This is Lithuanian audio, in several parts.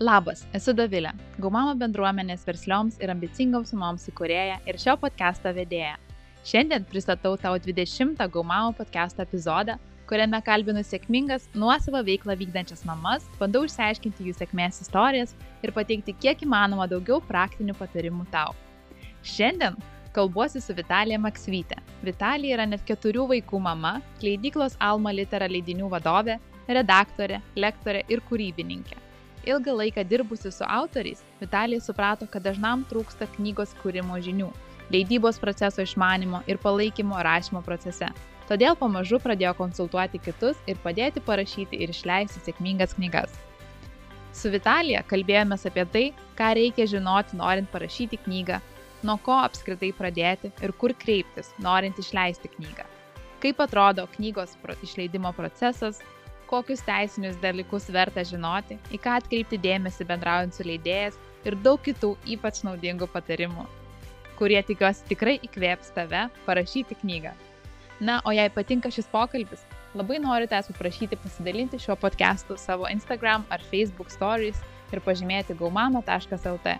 Labas, esu Davilė, Gaumamo bendruomenės verslioms ir ambicingoms mamoms įkūrėja ir šio podcast'o vedėja. Šiandien pristatau tau 20 Gaumamo podcast'o epizodą, kuriame kalbinu sėkmingas nuosavą veiklą vykdančias mamas, bandau išsiaiškinti jų sėkmės istorijas ir pateikti kiek įmanoma daugiau praktinių patarimų tau. Šiandien kalbuosi su Vitalija Maksvytė. Vitalija yra net keturių vaikų mama, leidyklos Alma Litera leidinių vadovė, redaktorė, lektorė ir kūrybininkė. Ilgą laiką dirbusi su autoriais, Vitalija suprato, kad dažnam trūksta knygos kūrimo žinių, leidybos proceso išmanimo ir palaikymo rašymo procese. Todėl pamažu pradėjo konsultuoti kitus ir padėti parašyti ir išleisti sėkmingas knygas. Su Vitalija kalbėjome apie tai, ką reikia žinoti norint parašyti knygą, nuo ko apskritai pradėti ir kur kreiptis, norint išleisti knygą. Kaip atrodo knygos išleidimo procesas, kokius teisinius dalykus verta žinoti, į ką atkreipti dėmesį bendraujant su leidėjas ir daug kitų ypač naudingų patarimų, kurie tikiuosi tikrai įkvėps tave parašyti knygą. Na, o jei patinka šis pokalbis, labai noriu tavęs paprašyti pasidalinti šiuo podcastu savo Instagram ar Facebook stories ir pažymėti gaumama.lt.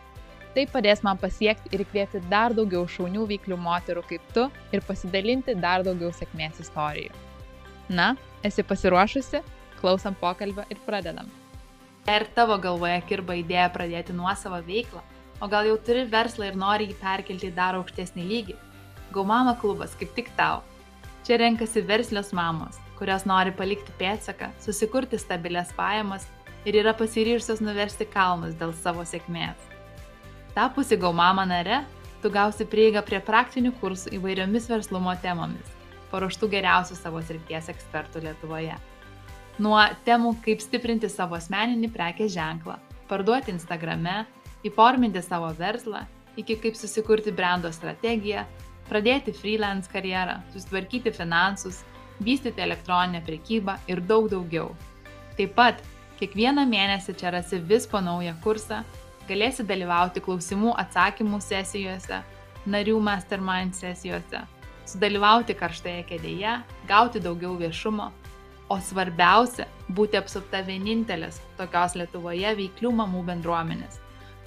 Tai padės man pasiekti ir įkvėpti dar daugiau šaunių veiklių moterų kaip tu ir pasidalinti dar daugiau sėkmės istorijų. Na, esi pasiruošusi? Klausom pokalbio ir pradedam. Ir tavo galvoje kirba idėja pradėti nuosavą veiklą, o gal jau turi verslą ir nori jį perkelti į dar aukštesnį lygį? Gaumama klubas kaip tik tau. Čia renkasi verslios mamos, kurios nori palikti pėdsaką, susikurti stabilias pajamas ir yra pasiryžusios nuversti kalnus dėl savo sėkmės. Tapusi Gaumama nare, tu gausi prieigą prie praktinių kursų įvairiomis verslumo temomis, paruoštų geriausių savo srities ekspertų Lietuvoje. Nuo temų kaip stiprinti savo asmeninį prekės ženklą, parduoti Instagrame, įforminti savo verslą, iki kaip susikurti brando strategiją, pradėti freelance karjerą, susitvarkyti finansus, vystyti elektroninę prekybą ir daug daugiau. Taip pat kiekvieną mėnesį čia rasi vis po naują kursą galėsi dalyvauti klausimų atsakymų sesijose, narių mastermind sesijose, sudalyvauti karštoje kėdėje, gauti daugiau viešumo, o svarbiausia - būti apsupta vienintelės tokios Lietuvoje veiklių mamų bendruomenės,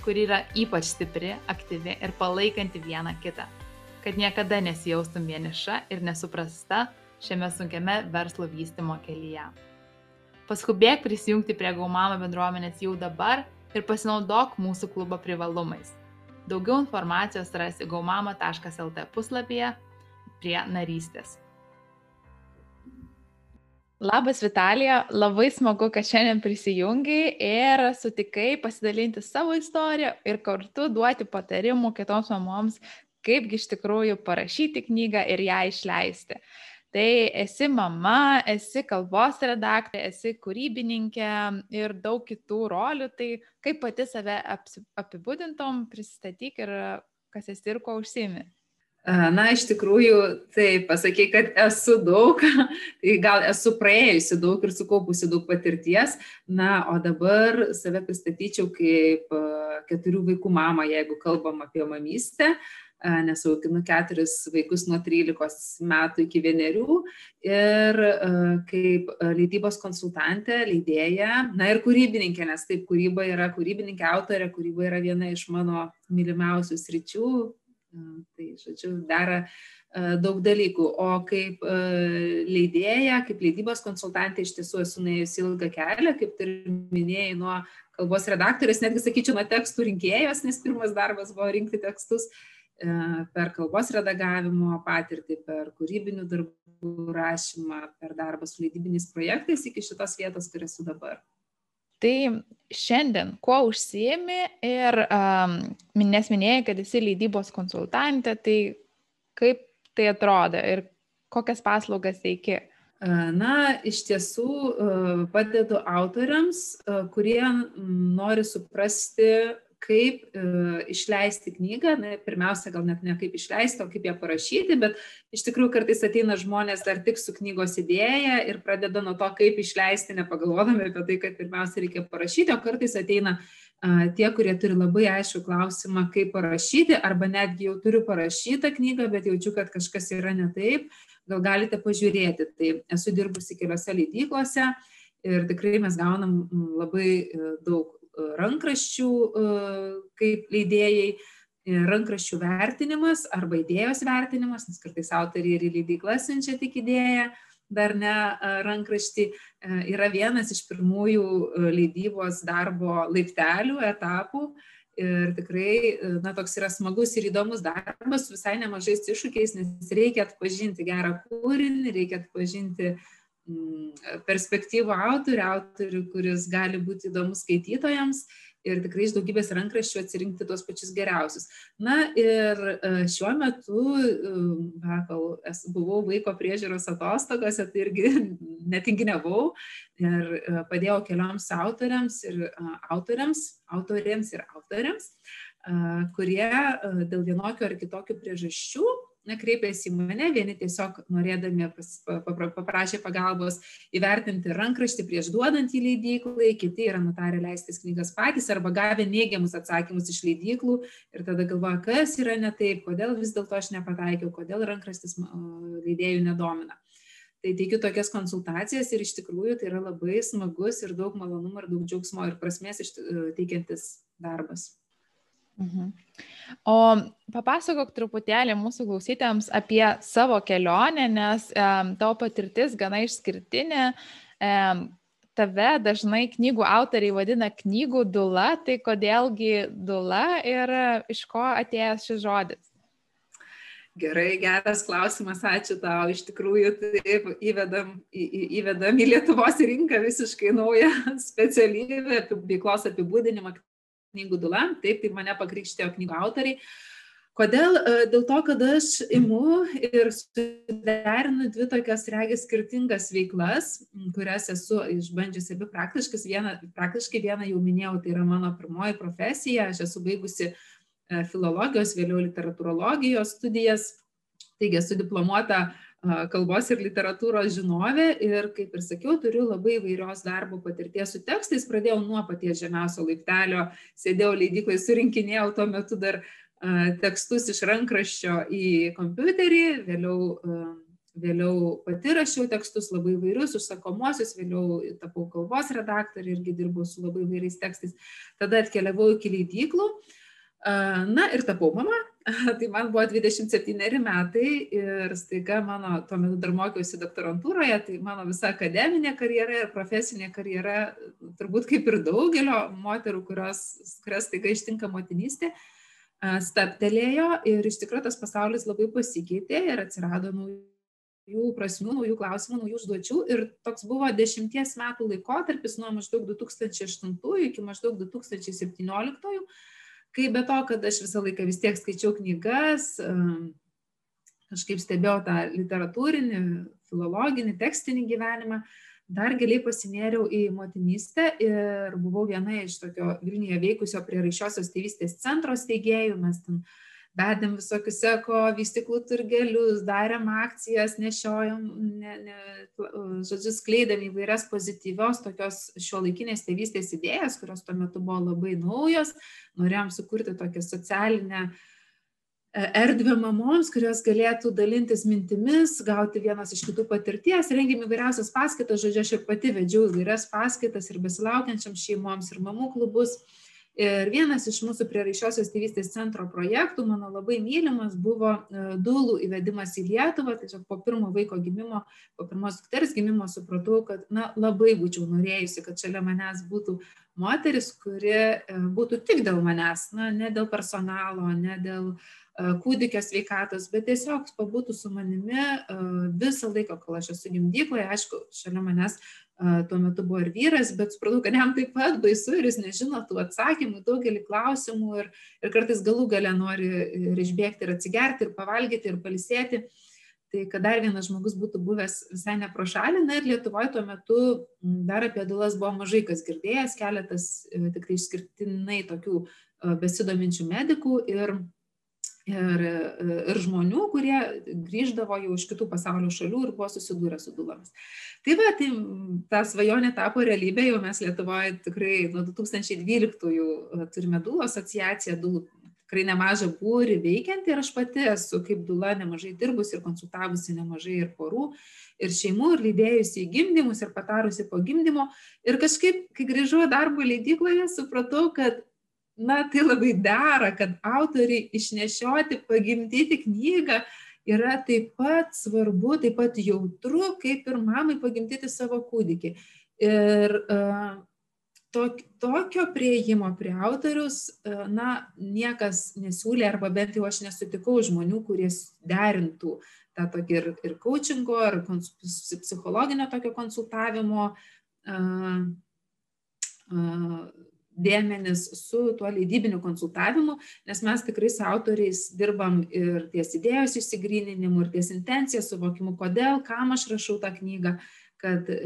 kuri yra ypač stipri, aktyvi ir palaikanti vieną kitą, kad niekada nesijaustum vieniša ir nesuprasta šiame sunkiame verslo vystimo kelyje. Paskubėk prisijungti prie Gaumama bendruomenės jau dabar ir pasinaudok mūsų klubo privalumais. Daugiau informacijos rasi gaumama.lt puslapyje prie narystės. Labas Vitalija, labai smagu, kad šiandien prisijungiai ir sutikai pasidalinti savo istoriją ir kartu duoti patarimų kitoms mamoms, kaipgi iš tikrųjų parašyti knygą ir ją išleisti. Tai esi mama, esi kalbos redaktorė, esi kūrybininkė ir daug kitų rolių. Tai kaip pati save apibūdintom, pristatyk ir kas esi ir kuo užsimi. Na, iš tikrųjų, tai pasakai, kad esu daug, tai gal esu praėjusi daug ir sukaupusi daug patirties, na, o dabar save pristatyčiau kaip keturių vaikų mama, jeigu kalbam apie mamystę. Nes auginu keturis vaikus nuo 13 metų iki vienerių ir kaip leidybos konsultantė, leidėja, na ir kūrybininkė, nes taip kūryba yra kūrybininkė, autorė, kūryba yra viena iš mano mylimiausių sričių, tai žodžiu, dera daug dalykų. O kaip leidėja, kaip leidybos konsultantė iš tiesų esu nuėjusi ilgą kelią, kaip ir minėjai, nuo kalbos redaktorės, netgi sakyčiau, nuo tekstų rinkėjos, nes pirmas darbas buvo rinkti tekstus E, per kalbos redagavimo patirtį, per kūrybinių darbų rašymą, per darbą su leidybiniais projektais iki šitos vietos, kur esu dabar. Tai šiandien kuo užsiemi ir um, nes minėjai, kad esi leidybos konsultantė, tai kaip tai atrodo ir kokias paslaugas teiki? Na, iš tiesų padedu autoriams, kurie nori suprasti kaip e, išleisti knygą, na, pirmiausia, gal net ne kaip išleisti, o kaip ją parašyti, bet iš tikrųjų kartais ateina žmonės dar tik su knygos idėja ir pradeda nuo to, kaip išleisti, nepagalvodami apie tai, kad pirmiausia reikia parašyti, o kartais ateina tie, kurie turi labai aišku klausimą, kaip parašyti, arba netgi jau turiu parašytą knygą, bet jaučiu, kad kažkas yra ne taip, gal galite pažiūrėti. Tai esu dirbusi keliose leidyklose ir tikrai mes gaunam labai e, daug rankraščių kaip leidėjai, rankraščių vertinimas arba idėjos vertinimas, nes kartais autoriai ir į leidyklą siunčia tik idėją, dar ne rankraštį, yra vienas iš pirmųjų leidybos darbo laiptelių, etapų. Ir tikrai, na, toks yra smagus ir įdomus darbas su visai nemažais iššūkiais, nes reikia atpažinti gerą kūrinį, reikia atpažinti mm, perspektyvų autorių, autorių, kuris gali būti įdomus skaitytojams ir tikrai iš daugybės rankraščių atsirinkti tuos pačius geriausius. Na ir e, šiuo metu, va, e, kol buvau vaiko priežiūros atostogose, tai irgi netinginiavau ir e, padėjau kelioms autoriams ir autoriams, autoriams ir autoriams, kurie dėl vienokių ar kitokių priežasčių na, kreipėsi į mane, vieni tiesiog norėdami pas, paprašė pagalbos įvertinti rankraštį prieš duodant į leidyklai, kiti yra nutarę leistis knygas patys arba gavę neigiamus atsakymus iš leidyklų ir tada galvoja, kas yra ne taip, kodėl vis dėlto aš nepataikiau, kodėl rankraštis leidėjų nedomina. Tai teikiu tokias konsultacijas ir iš tikrųjų tai yra labai smagus ir daug malonumo ir daug džiaugsmo ir prasmės teikiantis darbas. Mhm. O papasakok truputėlį mūsų klausytėms apie savo kelionę, nes um, tavo patirtis gana išskirtinė. Um, tave dažnai knygų autoriai vadina knygų dula, tai kodėlgi dula ir iš ko atėjęs šis žodis? Gerai, geras klausimas, ačiū tau. Iš tikrųjų, taip, įvedam, į, įvedam į Lietuvos rinką visiškai naują specialybę, veiklos apibūdinimą, knygų dula, taip, tai mane pakrikštėjo knygų autoriai. Kodėl? E, dėl to, kad aš imu ir suderinu dvi tokias regis skirtingas veiklas, kurias esu išbandžiusi abi praktiškai. Vieną, praktiškai vieną jau minėjau, tai yra mano pirmoji profesija. Aš esu baigusi e, filologijos, vėliau literatūrologijos studijas. Taigi esu diplomuota uh, kalbos ir literatūros žinovė ir, kaip ir sakiau, turiu labai vairios darbo patirties su tekstais. Pradėjau nuo paties žemiausio laiptelio, sėdėjau leidyklai, surinkinėjau tuo metu dar tekstus iš rankraščio į kompiuterį, vėliau, vėliau pati rašiau tekstus labai vairius, užsakomuosius, vėliau tapau kalbos redaktorė irgi dirbau su labai vairiais tekstais. Tada atkeliavau iki leidyklų. Na ir tapau mama, tai man buvo 27 metai ir staiga mano, tuo metu dar mokiausi doktorantūroje, tai mano visa akademinė karjera ir profesinė karjera, turbūt kaip ir daugelio moterų, kurios, kurias staiga ištinka motinystė, staptelėjo ir iš tikrųjų tas pasaulis labai pasikeitė ir atsirado naujų prasmių, naujų klausimų, naujų užduočių ir toks buvo dešimties metų laikotarpis nuo maždaug 2008 iki maždaug 2017 kai be to, kad aš visą laiką vis tiek skaičiau knygas, kažkaip stebėjau tą literatūrinį, filologinį, tekstinį gyvenimą, dar giliai pasinėriau į motinystę ir buvau viena iš tokio Vilniuje veikusio prie raišiosios tėvystės centro steigėjų, mes ten uh, vedėm visokius eko vystiklų turgelius, darėm akcijas, nešiojom, ne, ne, žodžiu, skleidėm įvairias pozityvios tokios šio laikinės tėvystės idėjas, kurios tuo metu buvo labai naujos, norėjom sukurti tokią socialinę e, erdvę mamoms, kurios galėtų dalintis mintimis, gauti vienas iš kitų patirties, rengėm įvairiausias paskaitas, žodžiu, aš ir pati vedžiau įvairias paskaitas ir besilaukiančiam šeimoms ir mamų klubus. Ir vienas iš mūsų prieraišiosios tėvystės centro projektų, mano labai mylimas, buvo e, dulų įvedimas į Lietuvą. Tiesiog po pirmo vaiko gimimo, po pirmos dukters gimimo supratau, kad na, labai būčiau norėjusi, kad šalia manęs būtų moteris, kuri e, būtų tik dėl manęs, na, ne dėl personalo, ne dėl e, kūdikio sveikatos, bet tiesiog pabūtų su manimi visą laiką, kol aš esu gimdykloje, aišku, šalia manęs tuo metu buvo ir vyras, bet supratau, kad jam taip pat baisu ir jis nežino tų atsakymų, daugelį klausimų ir, ir kartais galų gale nori ir išbėgti ir atsigerti ir pavalgyti ir palisėti. Tai kad dar vienas žmogus būtų buvęs visai nepro šalį, na ir Lietuvoje tuo metu dar apie dulas buvo mažai kas girdėjęs, keletas e, tik tai išskirtinai tokių besidominčių medikų ir ir, ir žmonių, kurie grįždavo jau iš kitų pasaulio šalių ir buvo susidūrę su dulomis. Tai va, tai ta svajonė tapo realybė, jau mes Lietuvoje tikrai nuo 2012 turime dulų asociaciją, dulų tikrai nemažą būrį veikianti ir aš pati esu kaip dula nemažai dirbus ir konsultavusi nemažai ir porų, ir šeimų, ir lydėjusi į gimdymus, ir patarusi po gimdymo. Ir kažkaip, kai grįžau darbo leidykloje, supratau, kad na, tai labai dera, kad autoriai išnešioti, pagimdyti knygą yra taip pat svarbu, taip pat jautru, kaip ir mamai pagimdyti savo kūdikį. Ir uh, tok, tokio prieimo prie autorius, uh, na, niekas nesiūlė, arba bent jau aš nesutikau žmonių, kurie derintų tą tokį ir, ir coachingo, ar psichologinio tokio konsultavimo uh, uh, dėmenis su tuo leidybiniu konsultavimu, nes mes tikrai su autoriais dirbam ir ties idėjos išsigryninimu, ir ties intencija suvokimu, kodėl, kam aš rašau tą knygą, kad e,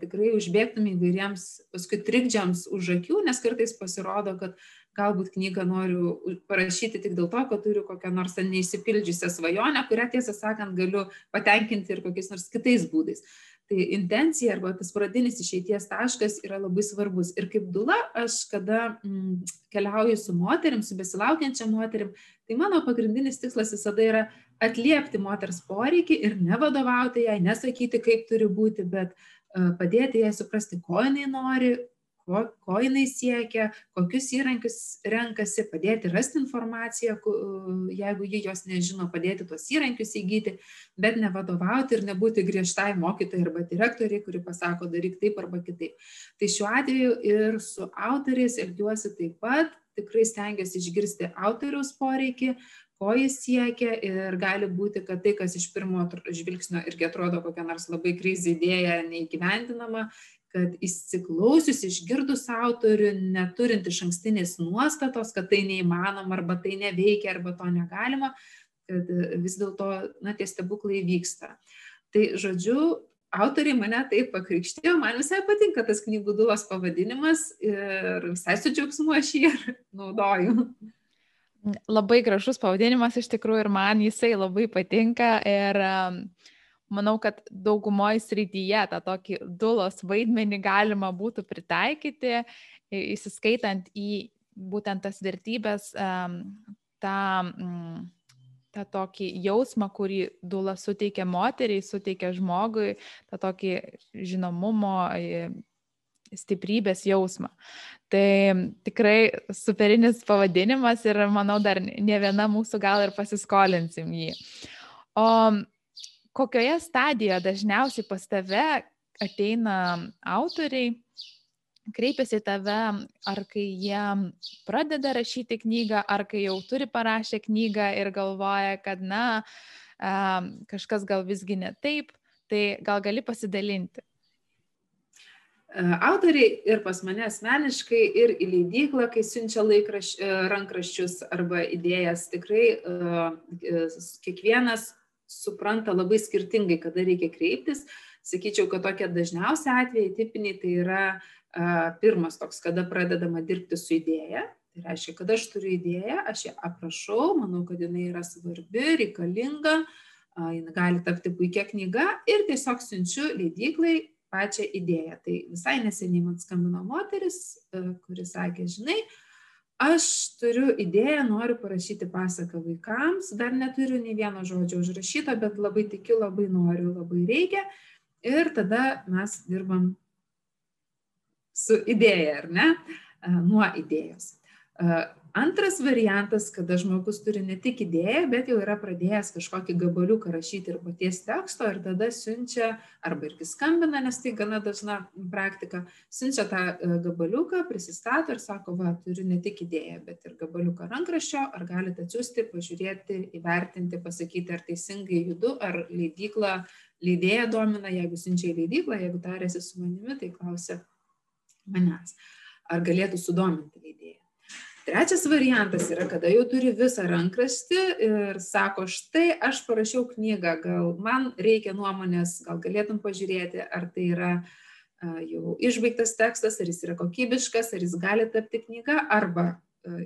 tikrai užbėgtume įvairiems paskui trikdžiams už akių, nes kartais pasirodo, kad galbūt knygą noriu parašyti tik dėl to, kad turiu kokią nors neįsipildžiusią svajonę, kurią tiesą sakant galiu patenkinti ir kokiais nors kitais būdais. Tai intencija arba tas pradinis išeities taškas yra labai svarbus. Ir kaip dula, aš kada mm, keliauju su moterim, su besilaukiančia moterim, tai mano pagrindinis tikslas visada yra atliepti moters poreikį ir nevadovauti jai, nesakyti, kaip turi būti, bet uh, padėti jai suprasti, ko jinai nori, ko, ko jinai siekia, kokius įrankius renkasi, padėti rasti informaciją, jeigu ji jos nežino, padėti tuos įrankius įgyti, bet nevadovauti ir nebūti griežtai mokytojai arba direktoriai, kuri pasako daryk taip arba kitaip. Tai šiuo atveju ir su autoriais elgiuosi taip pat, tikrai stengiuosi išgirsti autoriaus poreikį, ko jis siekia ir gali būti, kad tai, kas iš pirmo žvilgsnio irgi atrodo kokia nors labai krizė idėja neįgyvendinama, kad įsiklausius, išgirdus autorių, neturint iš ankstinės nuostatos, kad tai neįmanoma, arba tai neveikia, arba to negalima, kad vis dėlto, na, tie stebuklai vyksta. Tai, žodžiu, autoriai mane taip pakrikštėjo, man visai patinka tas knygų dulos pavadinimas ir visai su džiaugsmu aš jį naudoju. Labai gražus pavadinimas iš tikrųjų ir man jisai labai patinka ir um, manau, kad daugumoje srityje tą tokį dulos vaidmenį galima būtų pritaikyti, įsiskaitant į būtent tas vertybės, tą, mm, tą tokį jausmą, kurį dula suteikia moteriai, suteikia žmogui, tą tokį žinomumo, stiprybės jausmą. Tai tikrai superinis pavadinimas ir manau dar ne viena mūsų gal ir pasiskolinsim jį. O kokioje stadijoje dažniausiai pas tave ateina autoriai, kreipiasi tave, ar kai jie pradeda rašyti knygą, ar kai jau turi parašę knygą ir galvoja, kad, na, kažkas gal visgi ne taip, tai gal gali pasidalinti. Autoriai ir pas mane asmeniškai, ir į leidyklą, kai siunčia laikraš, rankraščius arba idėjas, tikrai kiekvienas supranta labai skirtingai, kada reikia kreiptis. Sakyčiau, kad tokie dažniausi atvejai tipiniai tai yra a, pirmas toks, kada pradedama dirbti su idėja. Tai reiškia, kad aš turiu idėją, aš ją aprašau, manau, kad jinai yra svarbi, reikalinga, a, jinai gali tapti puikia knyga ir tiesiog siunčiu leidyklai pačią idėją. Tai visai neseniai man skambino moteris, kuris sakė, žinai, aš turiu idėją, noriu parašyti pasaką vaikams, dar neturiu nei vieno žodžio užrašyto, bet labai tikiu, labai noriu, labai reikia. Ir tada mes dirbam su idėja, ar ne? Nuo idėjos. Antras variantas, kada žmogus turi ne tik idėją, bet jau yra pradėjęs kažkokį gabaliuką rašyti ir paties teksto ir tada siunčia, arba irgi skambina, nes tai gana dažna praktika, siunčia tą e, gabaliuką, prisistato ir sako, va, turiu ne tik idėją, bet ir gabaliuką rankraščio, ar galite atsiųsti, pažiūrėti, įvertinti, pasakyti, ar teisingai judu, ar leidykla, leidėja domina, jeigu siunčia į leidyklą, jeigu tarėsi su manimi, tai klausia manęs, ar galėtų sudominti leidėją. Trečias variantas yra, kada jau turi visą rankraštį ir sako, štai aš parašiau knygą, gal man reikia nuomonės, gal galėtum pažiūrėti, ar tai yra jau išbaigtas tekstas, ar jis yra kokybiškas, ar jis gali tapti knyga, arba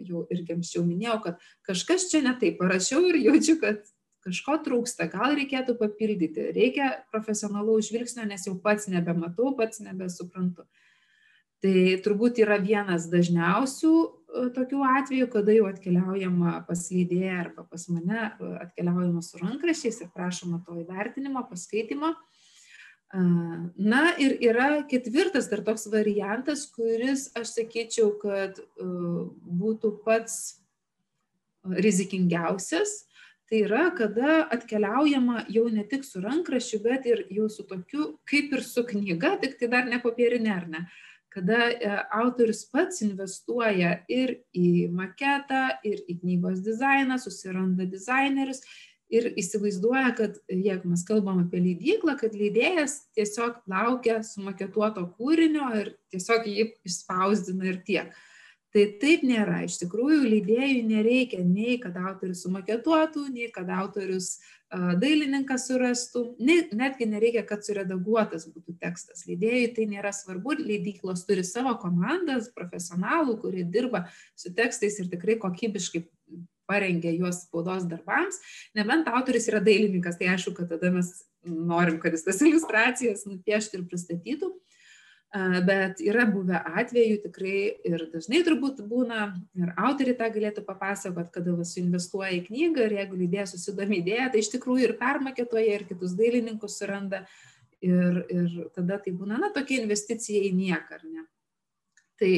jau irgi anksčiau minėjau, kad kažkas čia netai parašiau ir jaučiu, kad kažko trūksta, gal reikėtų papildyti, reikia profesionalaus žvilgsnio, nes jau pats nebematau, pats nebesuprantu. Tai turbūt yra vienas dažniausių tokių atvejų, kada jau atkeliaujama pas leidėją arba pas mane, atkeliaujama su rankrašiais ir prašoma to įvertinimo, paskaitimo. Na ir yra ketvirtas dar toks variantas, kuris, aš sakyčiau, kad būtų pats rizikingiausias. Tai yra, kada atkeliaujama jau ne tik su rankrašiu, bet ir jau su tokiu, kaip ir su knyga, tik tai dar ne popierinė ar ne. Uh, kada e, autorius pats investuoja ir į maketą, ir į knygos dizainą, susiranda dizainerius ir įsivaizduoja, kad jeigu mes kalbam apie leidyklą, kad leidėjas tiesiog laukia sumaketuoto kūrinio ir tiesiog jį išspausdina ir tiek. Tai taip nėra. Iš tikrųjų, leidėjui nereikia nei, kad autorius sumaketuotų, nei, kad autorius dailininkas surastų, netgi nereikia, kad suredaguotas būtų tekstas. Leidėjui tai nėra svarbu, leidyklos turi savo komandas, profesionalų, kurie dirba su tekstais ir tikrai kokybiškai parengia juos spaudos darbams, nebent autoris yra dailininkas, tai aišku, kad tada mes norim, kad jis tas iliustracijas nupieštų ir pristatytų bet yra buvę atvejų tikrai ir dažnai turbūt būna, ir autoriai tą galėtų papasakot, kada vas investuoja į knygą ir jeigu lydėjas susidomi idėją, tai iš tikrųjų ir permaketoja, ir kitus dailininkus suranda ir, ir tada tai būna, na, tokia investicija į nieką, ar ne. Tai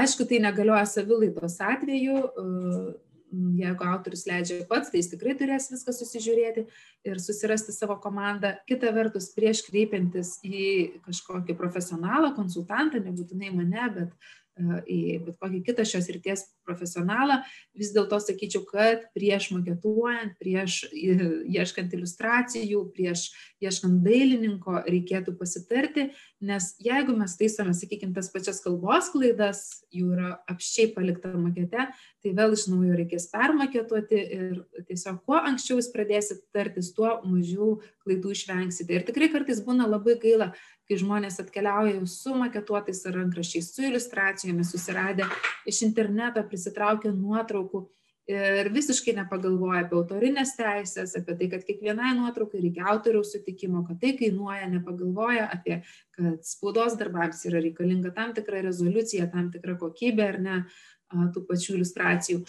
aišku, tai negalioja savilaidos atveju, jeigu autorius leidžia pats, tai jis tikrai turės viską susižiūrėti ir susirasti savo komandą. Kita vertus, prieš kreipiantis į kažkokį profesionalą, konsultantą, nebūtinai mane, bet į bet kokį kitą šios ryties profesionalą, vis dėlto sakyčiau, kad prieš maketuojant, prieš ieškant iliustracijų, prieš ieškant dailininko reikėtų pasitarti, nes jeigu mes taisome, sakykime, tas pačias kalbos klaidas, jų yra apščiai palikta makete, tai vėl iš naujo reikės permaketuoti ir tiesiog kuo anksčiau jūs pradėsit tartis, tuo mažiau klaidų išvengsite. Ir tikrai kartais būna labai gaila, kai žmonės atkeliauja jau su maketuotais rankraščiais, su iliustracijomis, susiradę iš interneto, prisitraukia nuotraukų ir visiškai nepagalvoja apie autorinės teisės, apie tai, kad kiekvienai nuotraukai reikia autoriaus sutikimo, kad tai kainuoja, nepagalvoja apie, kad spaudos darbams yra reikalinga tam tikra rezoliucija, tam tikra kokybė ar ne tų pačių iliustracijų.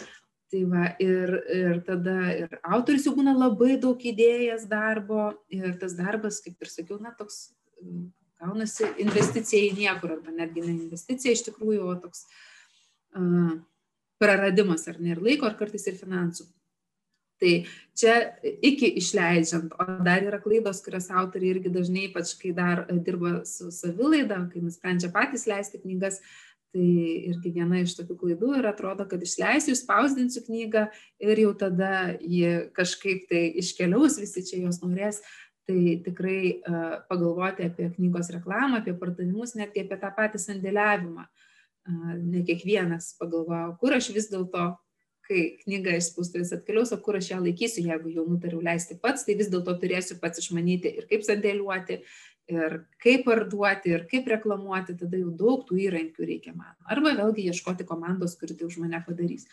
Tai va, ir, ir tada ir autorius jau būna labai daug idėjas darbo ir tas darbas, kaip ir sakiau, na, toks gaunasi investicija į niekur, arba netgi ne investicija iš tikrųjų, o toks uh, praradimas ar ne ir laiko, ar kartais ir finansų. Tai čia iki išleidžiant, o dar yra klaidos, kurias autoriai irgi dažnai, ypač kai dar dirba su savilaida, kai nusprendžia patys leisti knygas, tai irgi viena iš tokių klaidų ir atrodo, kad išleisiu, spausdinsiu knygą ir jau tada ji kažkaip tai iškeliaus, visi čia jos norės, tai tikrai pagalvoti apie knygos reklamą, apie pardavimus, netgi apie tą patį sandėliavimą. Ne kiekvienas pagalvoja, kur aš vis dėlto, kai knyga iš spaustuvės atkeliaus, o kur aš ją laikysiu, jeigu jau nutariau leisti pats, tai vis dėlto turėsiu pats išmanyti ir kaip sandėliuoti, ir kaip parduoti, ir kaip reklamuoti, tada jau daug tų įrankių reikia man. Arba vėlgi ieškoti komandos, kuri tai už mane padarys.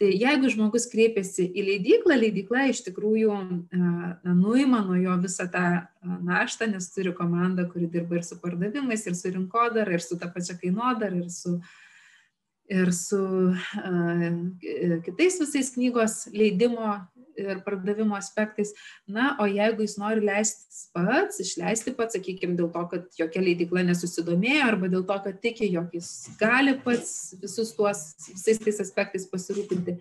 Tai jeigu žmogus kreipiasi į leidyklą, leidykla iš tikrųjų na, nuima nuo jo visą tą naštą, nes turi komandą, kuri dirba ir su pardavimais, ir su rinkodara, ir su ta pačia kainodara, ir su, ir su uh, kitais visais knygos leidimo ir pardavimo aspektais. Na, o jeigu jis nori leisti pats, išleisti pats, sakykime, dėl to, kad jokia leidikla nesusidomėjo arba dėl to, kad tiki, jog jis gali pats visus tuos, visais tais aspektais pasirūpinti,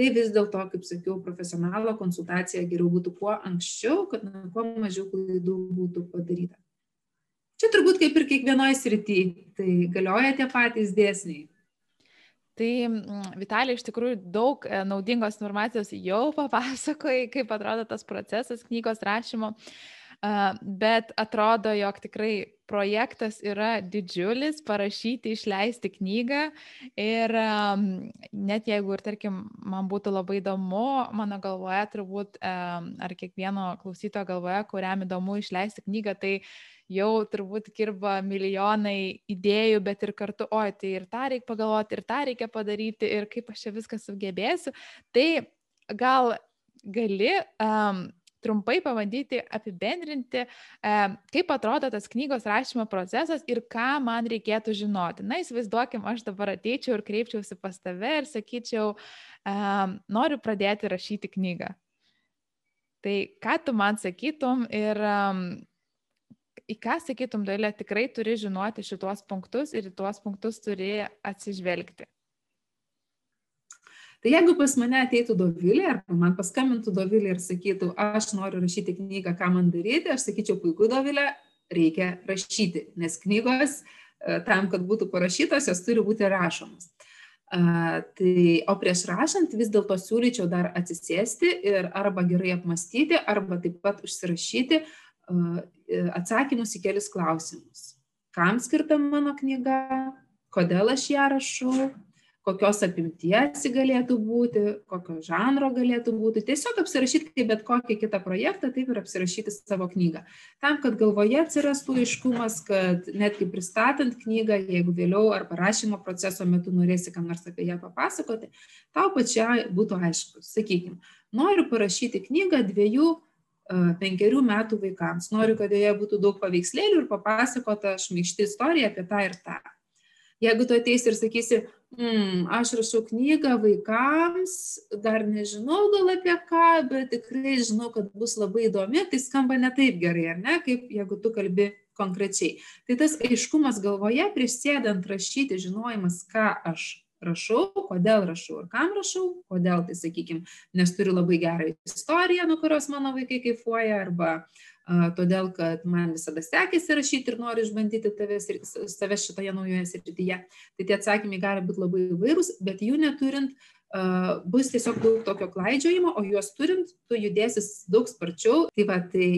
tai vis dėlto, kaip sakiau, profesionalo konsultacija geriau būtų kuo anksčiau, kad na, kuo mažiau klaidų būtų padaryta. Čia turbūt kaip ir kiekvienoje srityje, tai galioja tie patys dėsniai. Tai mm, Vitalija iš tikrųjų daug e, naudingos informacijos jau papasakojai, kaip atrodo tas procesas knygos rašymo, bet atrodo, jog tikrai projektas yra didžiulis, parašyti, išleisti knygą. Ir net jeigu ir, tarkim, man būtų labai įdomu, mano galvoje turbūt, ar kiekvieno klausytojo galvoje, kuriam įdomu išleisti knygą, tai jau turbūt kirba milijonai idėjų, bet ir kartu, oi, tai ir tą reikia pagalvoti, ir tą reikia padaryti, ir kaip aš čia viską sugebėsiu. Tai gal gali um, trumpai pabandyti apibendrinti, e, kaip atrodo tas knygos rašymo procesas ir ką man reikėtų žinoti. Na, įsivaizduokim, aš dabar ateičiau ir kreipčiausi pas tave ir sakyčiau, e, noriu pradėti rašyti knygą. Tai ką tu man sakytum ir um, į ką sakytum, Dailė, tikrai turi žinoti šituos punktus ir į tuos punktus turi atsižvelgti. Tai jeigu pas mane ateitų Dovilė, ar man paskambintų Dovilė ir sakytų, aš noriu rašyti knygą, ką man daryti, aš sakyčiau, puiku Dovilė, reikia rašyti, nes knygos e, tam, kad būtų parašytos, jos turi būti rašomos. A, tai, o prieš rašant vis dėlto siūlyčiau dar atsisėsti ir arba gerai apmastyti, arba taip pat užsirašyti atsakymus į kelius klausimus. Kam skirta mano knyga, kodėl aš ją rašau, kokios apimties galėtų būti, kokio žanro galėtų būti. Tiesiog apsirašyti kaip bet kokį kitą projektą, taip ir apsirašyti savo knygą. Tam, kad galvoje atsirastų aiškumas, kad netgi pristatant knygą, jeigu vėliau ar parašymo proceso metu norėsi kam nors apie ją papasakoti, tau pačiai būtų aišku. Sakykime, noriu parašyti knygą dviejų e, penkerių metų vaikams. Noriu, kad joje būtų daug paveikslėlių ir papasakota šmeišti istorija apie tą ir tą. Jeigu tu ateisi ir sakysi, mm, aš rašau knygą vaikams, dar nežinau gal apie ką, bet tikrai žinau, kad bus labai įdomi, tai skamba ne taip gerai, ar ne, kaip jeigu tu kalbi konkrečiai. Tai tas aiškumas galvoje prieš sėdant rašyti, žinojimas, ką aš rašau, kodėl rašau ir kam rašau, kodėl, tai sakykime, nes turiu labai gerą istoriją, nuo kurios mano vaikai kaifuoja, arba uh, todėl kad man visada sekėsi rašyti ir noriu išbandyti tavęs ir save šitoje naujoje srityje. Tai tie atsakymai gali būti labai įvairūs, bet jų neturint bus tiesiog daug tokio klaidžiojimo, o juos turint, tu judėsi daug sparčiau. Tai va, tai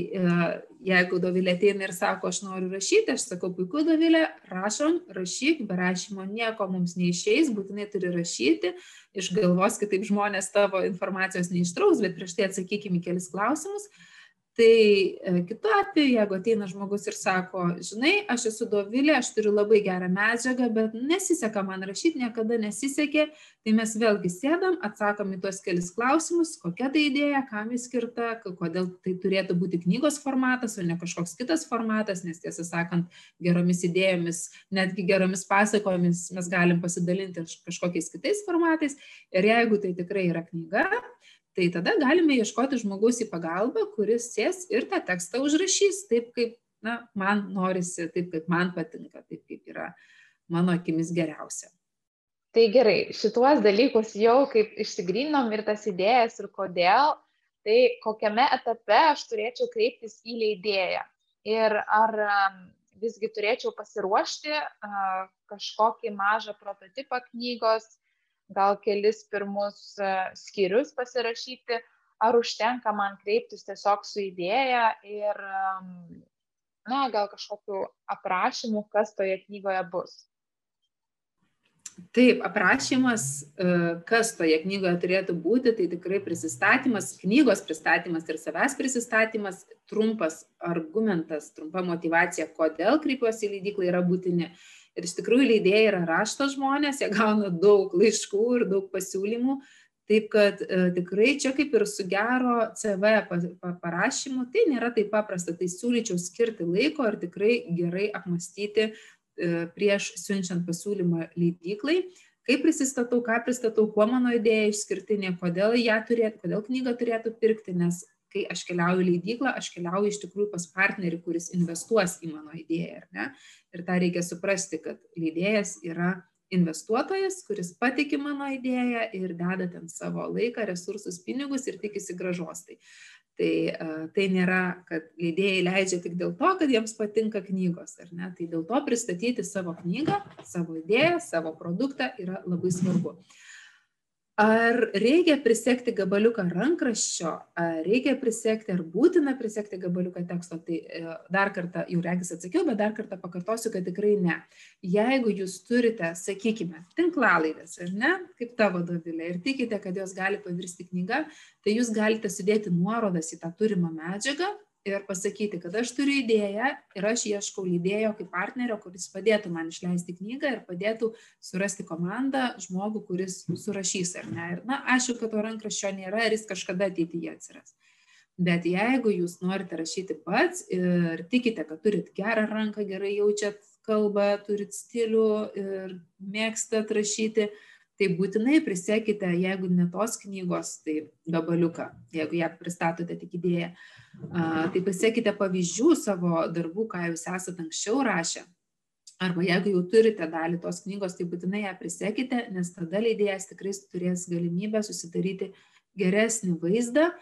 jeigu Dovilė ateina ir sako, aš noriu rašyti, aš sakau, puiku Dovilė, rašom, rašyk, be rašymo nieko mums neišeis, būtinai turi rašyti, iš galvos kitaip žmonės tavo informacijos neištrauks, bet prieš tai atsakykime į kelis klausimus tai e, kitu atveju jeigu ateina žmogus ir sako žinai aš esu dovilė aš turiu labai gerą medžiagą bet nesiseka man rašyt niekada nesisekė tai mes vėlgi sėdam atsakom į tuos kelis klausimus kokia tai idėja kam ji skirta kodėl tai turėtų būti knygos formatas o ne kažkoks kitas formatas nes tiesą sakant geromis idėjomis netgi geromis pasakojomis mes galim pasidalinti kažkokiais kitais formatais. Ir jeigu tai tikrai yra knyga tai tada galime ieškoti žmogaus į pagalbą, kuris sės ir tą tekstą užrašys taip, kaip na, man norisi, taip, kaip man patinka, taip, kaip yra mano akimis geriausia. Tai gerai, šituos dalykus jau kaip išsigrynom ir tas idėjas ir kodėl, tai kokiame etape aš turėčiau kreiptis į leidėją. Ir ar visgi turėčiau pasiruošti kažkokį mažą prototipą knygos, gal kelis pirmus e, skyrius pasirašyti, ar užtenka man kreiptis tiesiog su idėja ir, na, gal kažkokiu aprašymu, kas toje knygoje bus. Taip, aprašymas, e, kas toje knygoje turėtų būti, tai tikrai prisistatymas, knygos pristatymas ir savęs prisistatymas, trumpas argumentas, trumpa motivacija, kodėl kreipiuosi į leidyklą yra būtini Ir iš tikrųjų leidėjai yra rašto žmonės, jie gauna daug laiškų ir daug pasiūlymų. Taip kad e, tikrai čia kaip ir su gero CV parašymu, tai nėra taip paprasta. Tai siūlyčiau skirti laiko ir tikrai gerai apmastyti e, prieš siunčiant pasiūlymą leidyklai. Kaip prisistatau, ką pristatau, kuo mano idėja išskirtinė, kodėl ją turėtų, kodėl knygą turėtų pirkti, nes kai aš keliauju į leidyklą, aš keliauju iš tikrųjų pas partnerį, kuris investuos į mano idėją, ne? Ir tą reikia suprasti, kad leidėjas yra investuotojas, kuris patiki mano idėją ir deda ten savo laiką, resursus, pinigus ir tikisi gražos. Tai, tai, tai nėra, kad leidėjai leidžia tik dėl to, kad jiems patinka knygos, ar ne? Tai dėl to pristatyti savo knygą, savo idėją, savo produktą yra labai svarbu. Uh, ar reikia prisegti gabaliuką rankraščio, ar reikia prisegti, ar būtina prisegti gabaliuką teksto, tai e, dar kartą, jau regis atsakiau, bet dar kartą pakartosiu, kad tikrai ne. Jeigu jūs turite, sakykime, tinklalaidės, ar ne, kaip tavo dovilė, ir tikite, kad jos gali pavirsti knyga, tai jūs galite sudėti nuorodas į tą turimą medžiagą ir pasakyti, kad aš turiu idėją ir aš ieškau lydėjo kaip partnerio, kuris padėtų man išleisti knygą ir padėtų surasti komandą, žmogų, kuris surašys ar ne. Ir, na, aišku, kad to rankraščio nėra ir jis kažkada ateityje atsiras. Bet jeigu jūs norite rašyti pats ir tikite, kad turit gerą ranką, gerai jaučiat kalbą, turit stilių ir mėgstat rašyti, tai būtinai prisekite, jeigu ne tos knygos, tai gabaliuką, jeigu ją pristatote tik idėją, tai pasiekite pavyzdžių savo darbų, ką jūs esate anksčiau rašę. Arba jeigu jau turite dalį tos knygos, tai būtinai ją prisekite, nes tada leidėjas tikrai turės galimybę susidaryti geresnį vaizdą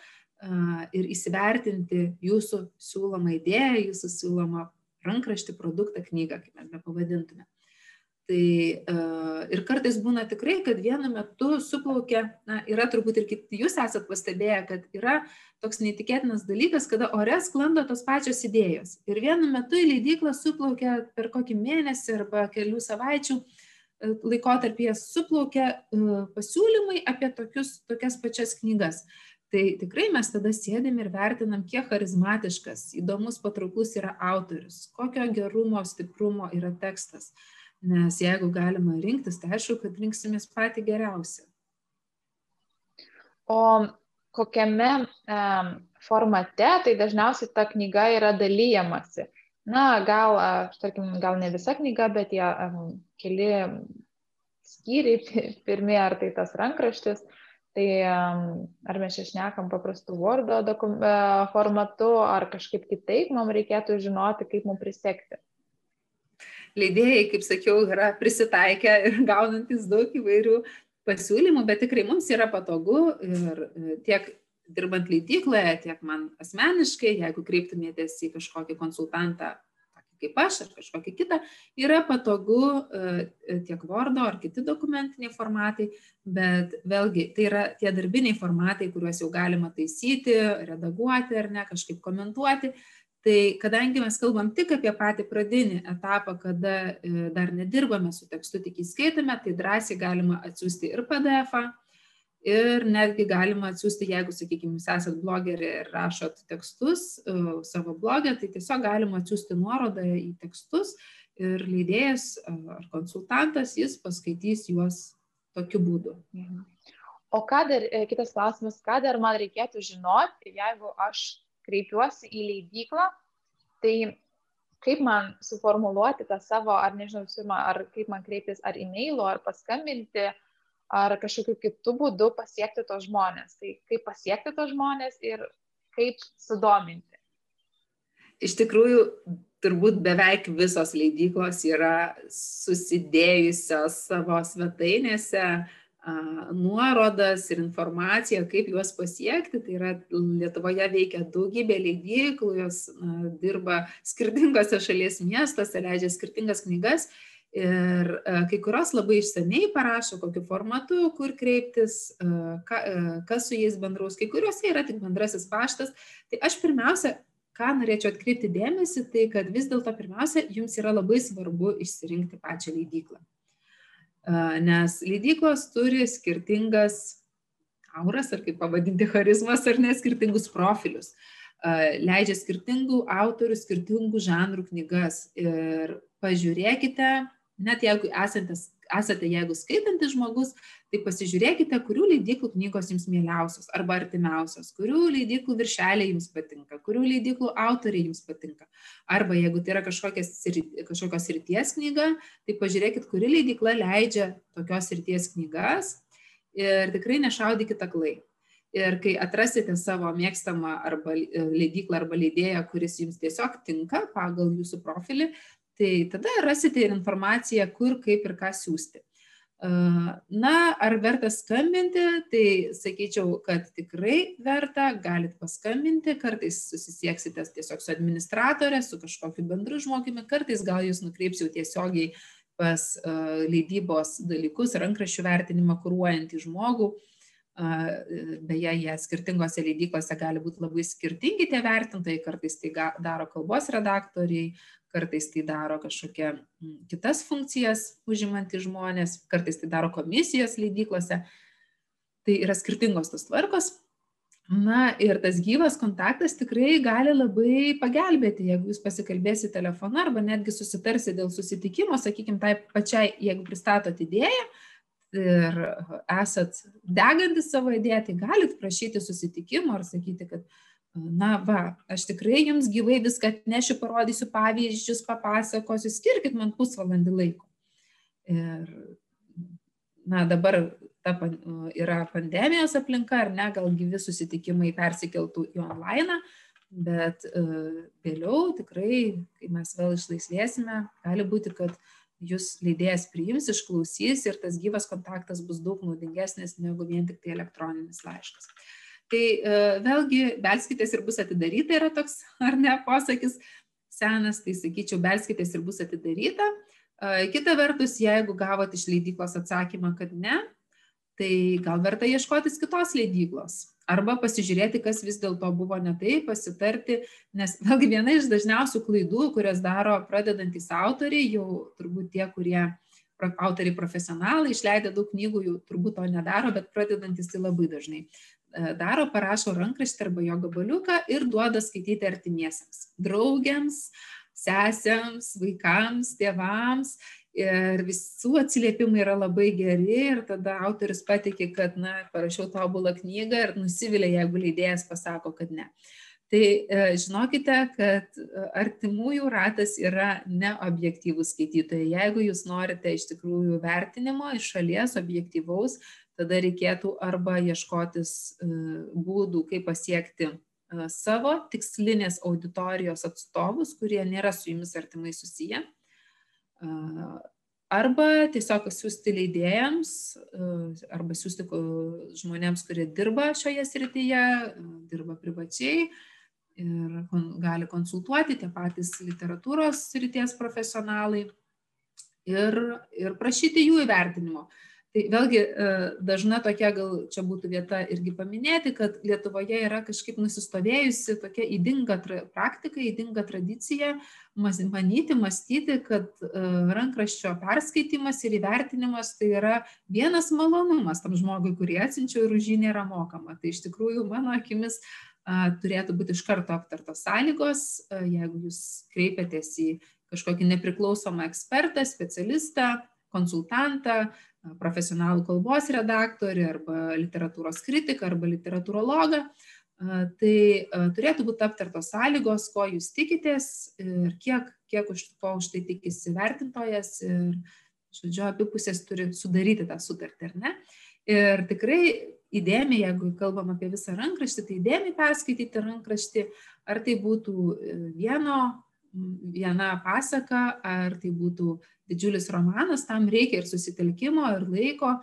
ir įsivertinti jūsų siūlomą idėją, jūsų siūlomą rankraštį, produktą, knygą, kaip mes be pavadintume. Tai uh, ir kartais būna tikrai, kad vienu metu suplaukia, na, yra turbūt ir kiti, jūs esat pastebėję, kad yra toks neįtikėtinas dalykas, kada ore sklando tos pačios idėjos. Ir vienu metu į leidyklą suplaukia per kokį mėnesį arba kelių savaičių laikotarpyje suplaukia uh, pasiūlymai apie tokius, tokias pačias knygas. Tai tikrai mes tada sėdim ir vertinam kiek charizmatiškas įdomus patrauklus yra autorius kokio gerumo stiprumo yra tekstas nes jeigu galima rinktis tai aišku kad rinksimės patį geriausią. O kokiame um, formate tai dažniausiai ta knyga yra dalyjamasi na gal tarkim gal ne visa knyga bet tie um, keli skyriai pirmi ar tai tas rankraštis. Tai ar mes čia šnekam paprastų Word e, formatu, ar kažkaip kitaip, mums reikėtų žinoti, kaip mums prisekti. Leidėjai, kaip sakiau, yra prisitaikę ir gaunantis daug įvairių pasiūlymų, bet tikrai mums yra patogu ir e, tiek dirbant leidykloje, tiek man asmeniškai, jeigu kreiptumėtės į kažkokį konsultantą kaip aš ar kažkokį kitą, yra patogu e, tiek Wordo ar kiti dokumentiniai formatai, bet vėlgi tai yra tie darbiniai formatai, kuriuos jau galima taisyti, redaguoti ar ne, kažkaip komentuoti. Tai kadangi mes kalbam tik apie patį pradinį etapą, kada e, dar nedirbame su tekstu, tik įskaitome, tai drąsiai galima atsiųsti ir PDF-ą, ir netgi galima atsiųsti, jeigu, sakykime, jūs esat blogerė ir rašot tekstus uh, savo blogę, tai tiesiog galima atsiųsti nuorodą į tekstus ir leidėjas uh, ar konsultantas, jis paskaitys juos tokiu būdu. Mhm. O ką dar, e, kitas klausimas, ką dar man reikėtų žinoti, jeigu aš kreipiuosi į leidyklą, tai kaip man suformuluoti tą savo, ar nežinau, pirmą, ar kaip man kreiptis, ar e-mailu, ar paskambinti, ar kažkokiu kitu būdu pasiekti tos žmonės. Tai kaip pasiekti tos žmonės ir kaip sudominti. Iš tikrųjų, turbūt beveik visos leidyklos yra susidėjusios savo svetainėse nuorodas ir informaciją, kaip juos pasiekti. Tai yra Lietuvoje veikia daugybė leidyklų, jos dirba skirtingose šalies miestuose, leidžia skirtingas knygas Ir kai kurios labai išsamei parašo, kokiu formatu, kur kreiptis, ka, kas su jais bendraus, kai kuriuose yra tik bendrasis paštas. Tai aš pirmiausia, ką norėčiau atkreipti dėmesį, tai kad vis dėlto pirmiausia, jums yra labai svarbu išsirinkti pačią leidyklą. Nes leidyklos turi skirtingas auras, ar kaip pavadinti charizmas, ar ne, skirtingus profilius. Leidžia skirtingų autorių, skirtingų žanrų knygas. Ir pažiūrėkite, net jeigu esantis, esate, jeigu skaitantis žmogus, tai pasižiūrėkite, kurių leidyklų knygos jums mieliausios arba artimiausios, kurių leidyklų viršeliai jums patinka, kurių leidyklų autoriai jums patinka. Arba jeigu tai yra kažkokios, kažkokios ryties knyga, tai pažiūrėkit, kuri leidykla leidžia tokios ryties knygas ir tikrai nešaudykite aklai. Ir kai atrasite savo mėgstamą arba leidyklą arba leidėją, kuris jums tiesiog tinka pagal jūsų profilį, tai tada rasite ir informaciją, kur, kaip ir ką siūsti. Na, ar verta skambinti, tai sakyčiau, kad tikrai verta, galit paskambinti, kartais susisieksite tiesiog su administratorė, su kažkokiu bendru žmogumi, kartais gal jūs nukreipsiu tiesiogiai pas leidybos dalykus, rankraščių vertinimą kūruojantį žmogų. Uh, beje, jie skirtingose leidyklose gali būti labai skirtingi tie vertintojai, kartais tai daro kalbos redaktoriai, kartais tai daro kažkokia mm, kitas funkcijas užimantys žmonės, kartais tai daro komisijos leidyklose. Tai yra skirtingos tos tvarkos. Na ir tas gyvas kontaktas tikrai gali labai pagelbėti, jeigu jūs pasikalbėsite telefonu arba netgi susitarsi dėl susitikimo, sakykime, tai pačiai, jeigu pristatot idėją ir esat degantis savo idėją, tai galit prašyti susitikimo ar sakyti, kad na va, aš tikrai jums gyvai viską atnešiu, parodysiu pavyzdžius, papasakosiu, skirkit man pusvalandį laiko. Ir, na, dabar ta yra pandemijos aplinka, ar ne, gal gyvi susitikimai persikeltų į online, bet uh, vėliau tikrai, kai mes vėl išlaisvėsime, gali būti, kad jūs leidėjas priims, išklausys ir tas gyvas kontaktas bus daug naudingesnis negu vien tik tai elektroninis laiškas. Tai uh, vėlgi, belskitės ir bus atidaryta yra toks, ar ne, posakis senas, tai sakyčiau, belskitės ir bus atidaryta. Uh, kita vertus, jeigu gavot iš leidyklos atsakymą, kad ne, tai gal verta ieškotis kitos leidyklos arba pasižiūrėti, kas vis dėlto buvo ne taip, pasitarti, nes vėlgi viena iš dažniausių klaidų, kurias daro pradedantis autoriai, jau turbūt tie, kurie autoriai profesionalai, išleidę daug knygų, jau turbūt to nedaro, bet pradedantis tai labai dažnai e, daro, parašo rankraštį arba jo gabaliuką ir duoda skaityti artimiesiems, draugiams, sesėms, vaikams, tėvams ir visų atsiliepimai yra labai geri ir tada autorius patikė, kad, na, parašiau tobulą knygą ir nusivilia, jeigu leidėjas pasako, kad ne. Tai e, žinokite, kad e, artimųjų ratas yra neobjektyvus skaitytojai. Jeigu jūs norite iš tikrųjų vertinimo iš šalies objektyvaus, tada reikėtų arba ieškotis e, būdų, kaip pasiekti savo tikslinės auditorijos atstovus, kurie nėra su jumis artimai susiję Arba tiesiog siūsti leidėjams, arba siūsti žmonėms, kurie dirba šioje srityje, dirba privačiai ir gali konsultuoti tie patys literatūros srities profesionalai ir, ir prašyti jų įvertinimo. Tai vėlgi e, dažna tokia, gal čia būtų vieta irgi paminėti, kad Lietuvoje yra kažkaip nusistovėjusi tokia įdinga praktika, įdinga tradicija manyti, mąstyti, kad e, rankraščio perskaitimas ir įvertinimas tai yra vienas malonumas tam žmogui, kurį atsinčiau ir už jį nėra mokama. Tai iš tikrųjų, mano akimis, turėtų būti iš karto aptartos sąlygos, jeigu jūs kreipiatės į kažkokį nepriklausomą ekspertą, specialistą, konsultantą, profesionalų kalbos redaktorių arba literatūros kritiką arba literatūrologą. Tai turėtų būti aptartos sąlygos, ko jūs tikitės ir kiek, kiek už to už tai tikisi vertintojas ir, žodžiu, abi pusės turi sudaryti tą sutartį, ar ne? Ir tikrai įdėmiai, jeigu kalbam apie visą rankraštį, tai įdėmiai perskaityti rankraštį, ar tai būtų e, vieno, viena pasaka, ar tai būtų didžiulis romanas, tam reikia ir susitelkimo, ir laiko,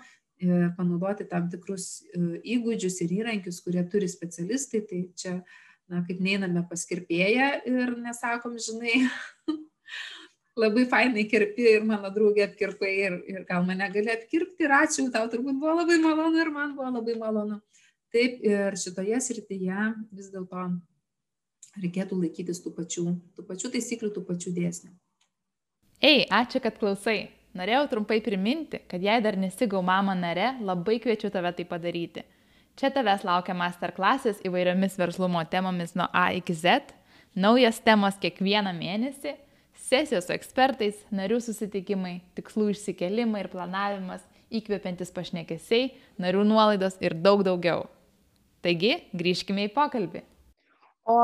ir panaudoti tam tikrus e, įgūdžius ir įrankius, kurie turi specialistai. Tai čia, na, kaip neiname paskirpėję ir nesakom, žinai, labai fainai kirpi ir mano draugė apkirpai ir, ir gal mane gali apkirpti ir ačiū, tau turbūt buvo labai malonu ir man buvo labai malonu. Taip ir šitoje srityje vis dėlto reikėtų laikytis tų pačių, tų pačių taisyklių, tų pačių dėsnių. Ei, ačiū, kad klausai. Norėjau trumpai priminti, kad jei dar nesigau mama nare, labai kviečiu tave tai padaryti. Čia tavęs laukia masterklasis įvairiomis verslumo temomis nuo A iki Z, naujas temos kiekvieną mėnesį, sesijos su ekspertais, narių susitikimai, tikslų išsikelimai ir planavimas, įkvepiantis pašnekesiai, narių nuolaidos ir daug daugiau. Taigi, grįžkime į pokalbį. O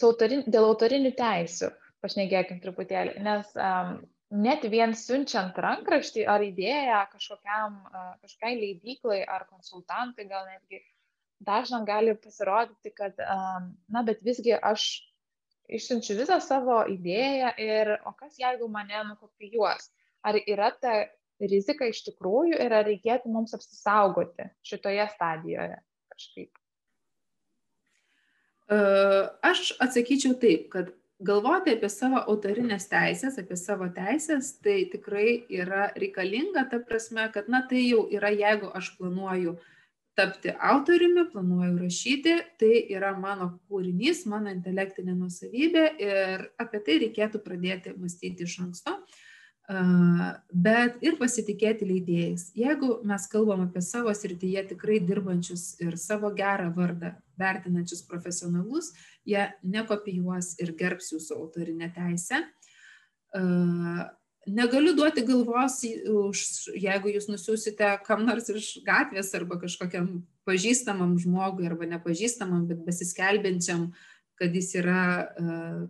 autorin, dėl autorinių teisių pašnekėkim truputėlį, nes um, net vien siunčiant rankraštį ar idėją kažkokiam, uh, kažkokiai leidyklai ar konsultantui, gal netgi dažnam gali pasirodyti, kad, um, na, bet visgi aš išsiunčiu visą savo idėją ir o kas jeigu mane nukopijuos? Ar yra ta rizika iš tikrųjų ir ar reikėtų mums apsisaugoti šitoje stadijoje kažkaip? Aš atsakyčiau taip, kad galvoti apie savo autorines teises, apie savo teisės, tai tikrai yra reikalinga, ta prasme, kad, na, tai jau yra, jeigu aš planuoju tapti autoriumi, planuoju rašyti, tai yra mano kūrinys, mano intelektinė nusavybė ir apie tai reikėtų pradėti mąstyti iš anksto. Uh, bet ir pasitikėti leidėjais. Jeigu mes kalbam apie savo srityje tikrai dirbančius ir savo gerą vardą vertinančius profesionalus, jie nekopijuos ir gerbs jūsų autorinę teisę. negaliu duoti galvos, jeigu jūs nusiusite kam nors iš gatvės arba kažkokiam pažįstamam žmogui arba nepažįstamam, bet besiskelbiančiam, kad jis yra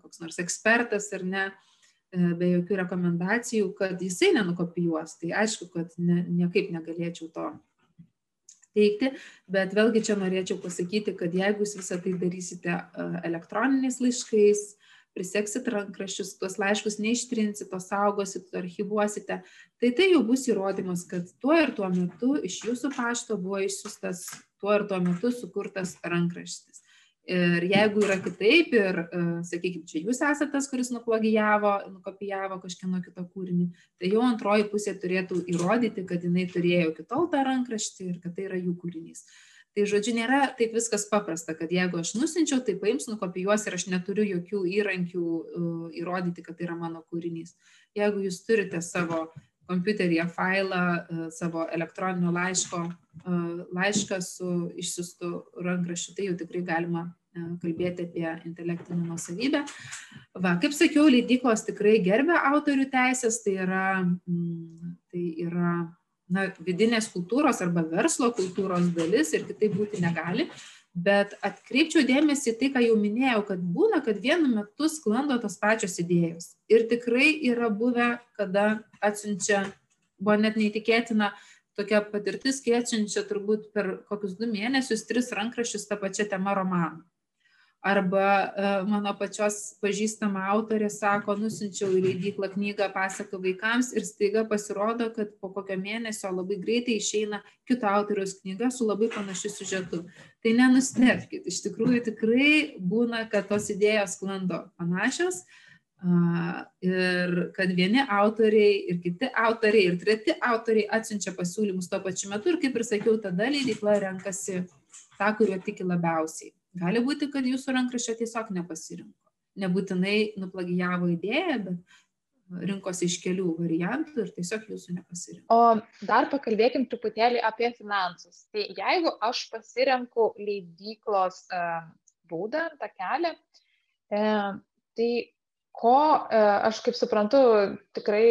koks nors ekspertas ar ne, uh, be jokių rekomendacijų, kad jisai nenukopijuos. Tai aišku, kad ne, niekaip negalėčiau to teikti, bet vėlgi čia norėčiau pasakyti, kad jeigu jūs visą tai darysite uh, elektroniniais laiškais, priseksit rankraščius, tuos laiškus neištrinsit, to saugosit, to archivuosite, tai tai jau bus įrodymas, kad tuo ir tuo metu iš jūsų pašto buvo išsiustas tuo ir tuo metu sukurtas rankraštis. Ir jeigu yra kitaip ir, e, sakykime, čia jūs esate tas, kuris nuplagijavo, nukopijavo kažkieno kito kūrinį, tai jau antroji pusė turėtų įrodyti, kad jinai turėjo kitol tą rankraštį ir kad tai yra jų kūrinys. Tai žodžiu, nėra taip viskas paprasta, kad jeigu aš nusinčiau, tai paims, nukopijuos ir aš neturiu jokių įrankių uh, įrodyti, kad tai yra mano kūrinys. Jeigu jūs turite savo kompiuteryje failą, uh, savo elektroninio laiško, uh, laišką su išsiustu rankraščiu, tai jau tikrai galima kalbėti apie intelektinę nusavybę. Va, kaip sakiau, leidyklos tikrai gerbia autorių teisės, tai yra, mm, tai yra na, vidinės kultūros arba verslo kultūros dalis ir kitaip būti negali. Bet atkreipčiau dėmesį tai, ką jau minėjau, kad būna, kad vienu metu sklando tos pačios idėjos. Ir tikrai yra buvę, kada atsiunčia, buvo net neįtikėtina tokia patirtis, kai atsiunčia turbūt per kokius du mėnesius tris rankraščius tą pačią temą romaną arba e, mano pačios pažįstama autorė sako, nusinčiau į leidyklą knygą pasaka vaikams ir staiga pasirodo, kad po kokio mėnesio labai greitai išeina kito autoriaus knyga su labai panašiu siužetu. Tai nenustebkite, iš tikrųjų tikrai būna, kad tos idėjos sklando panašios ir kad vieni autoriai ir kiti autoriai ir treti autoriai atsiunčia pasiūlymus tuo pačiu metu ir kaip ir sakiau, tada leidykla renkasi tą, kuriuo tiki labiausiai. Gali būti, kad jūsų rankraščio tiesiog nepasirinko. Nebūtinai nuplagijavo idėją, bet rinkosi iš kelių variantų ir tiesiog jūsų nepasirinko. O dar pakalbėkim truputėlį apie finansus. Tai jeigu aš pasirenku leidyklos e, būdą, tą kelią, e, tai ko e, aš kaip suprantu, tikrai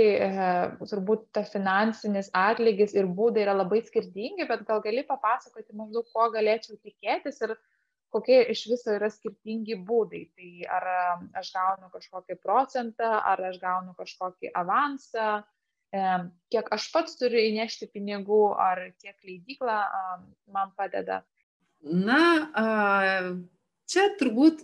turbūt ta finansinis atlygis ir būdai yra labai skirtingi, bet gal gali papasakoti maždaug, ko galėčiau tikėtis ir kokie iš viso yra skirtingi būdai. Tai ar aš gaunu kažkokį procentą, ar aš gaunu kažkokį avansą, kiek aš pats turiu įnešti pinigų, ar kiek leidykla man padeda. Na, čia turbūt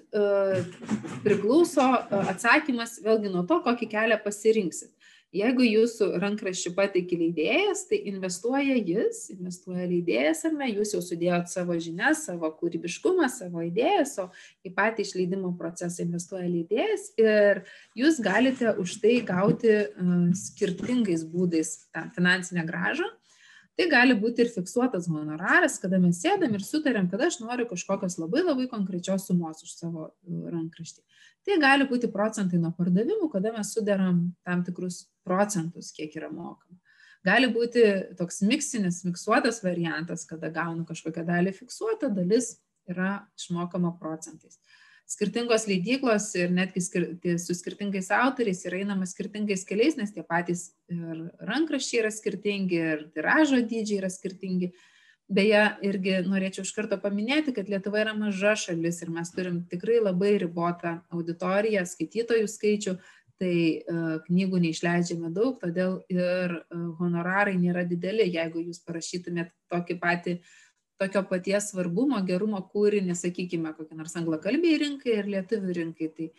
priklauso atsakymas vėlgi nuo to, kokį kelią pasirinksit. Jeigu jūsų rankraščių pateikė leidėjas, tai investuoja jis, investuoja leidėjas ar ne, jūs jau sudėjot savo žinias, savo kūrybiškumą, savo idėjas, o į patį išleidimo procesą investuoja leidėjas ir jūs galite už tai gauti skirtingais būdais tą finansinę gražą. Tai gali būti ir fiksuotas honoraras, kada mes sėdam ir sutarėm, kad aš noriu kažkokios labai labai konkrečios sumos už savo rankraštį. Tai gali būti procentai nuo pardavimų, kada mes sudaram tam tikrus procentus, kiek yra mokama. Gali būti toks miksinis, miksuotas variantas, kada gaunu kažkokią dalį fiksuotą, dalis yra išmokama procentais. Skirtingos leidyklos ir netgi skir su skirtingais autoriais yra einama skirtingais keliais, nes tie patys ir rankraščiai yra skirtingi, ir tiražo dydžiai yra skirtingi. Beje, irgi norėčiau iš karto paminėti, kad Lietuva yra maža šalis ir mes turim tikrai labai ribotą auditoriją, skaitytojų skaičių, tai uh, knygų neišleidžiame daug, todėl ir uh, honorarai nėra dideli, jeigu jūs parašytumėt tokį patį tokio paties svarbumo, gerumo kūrinį, sakykime, kokį nors anglakalbiai rinkai ir lietuvių rinkai. Tai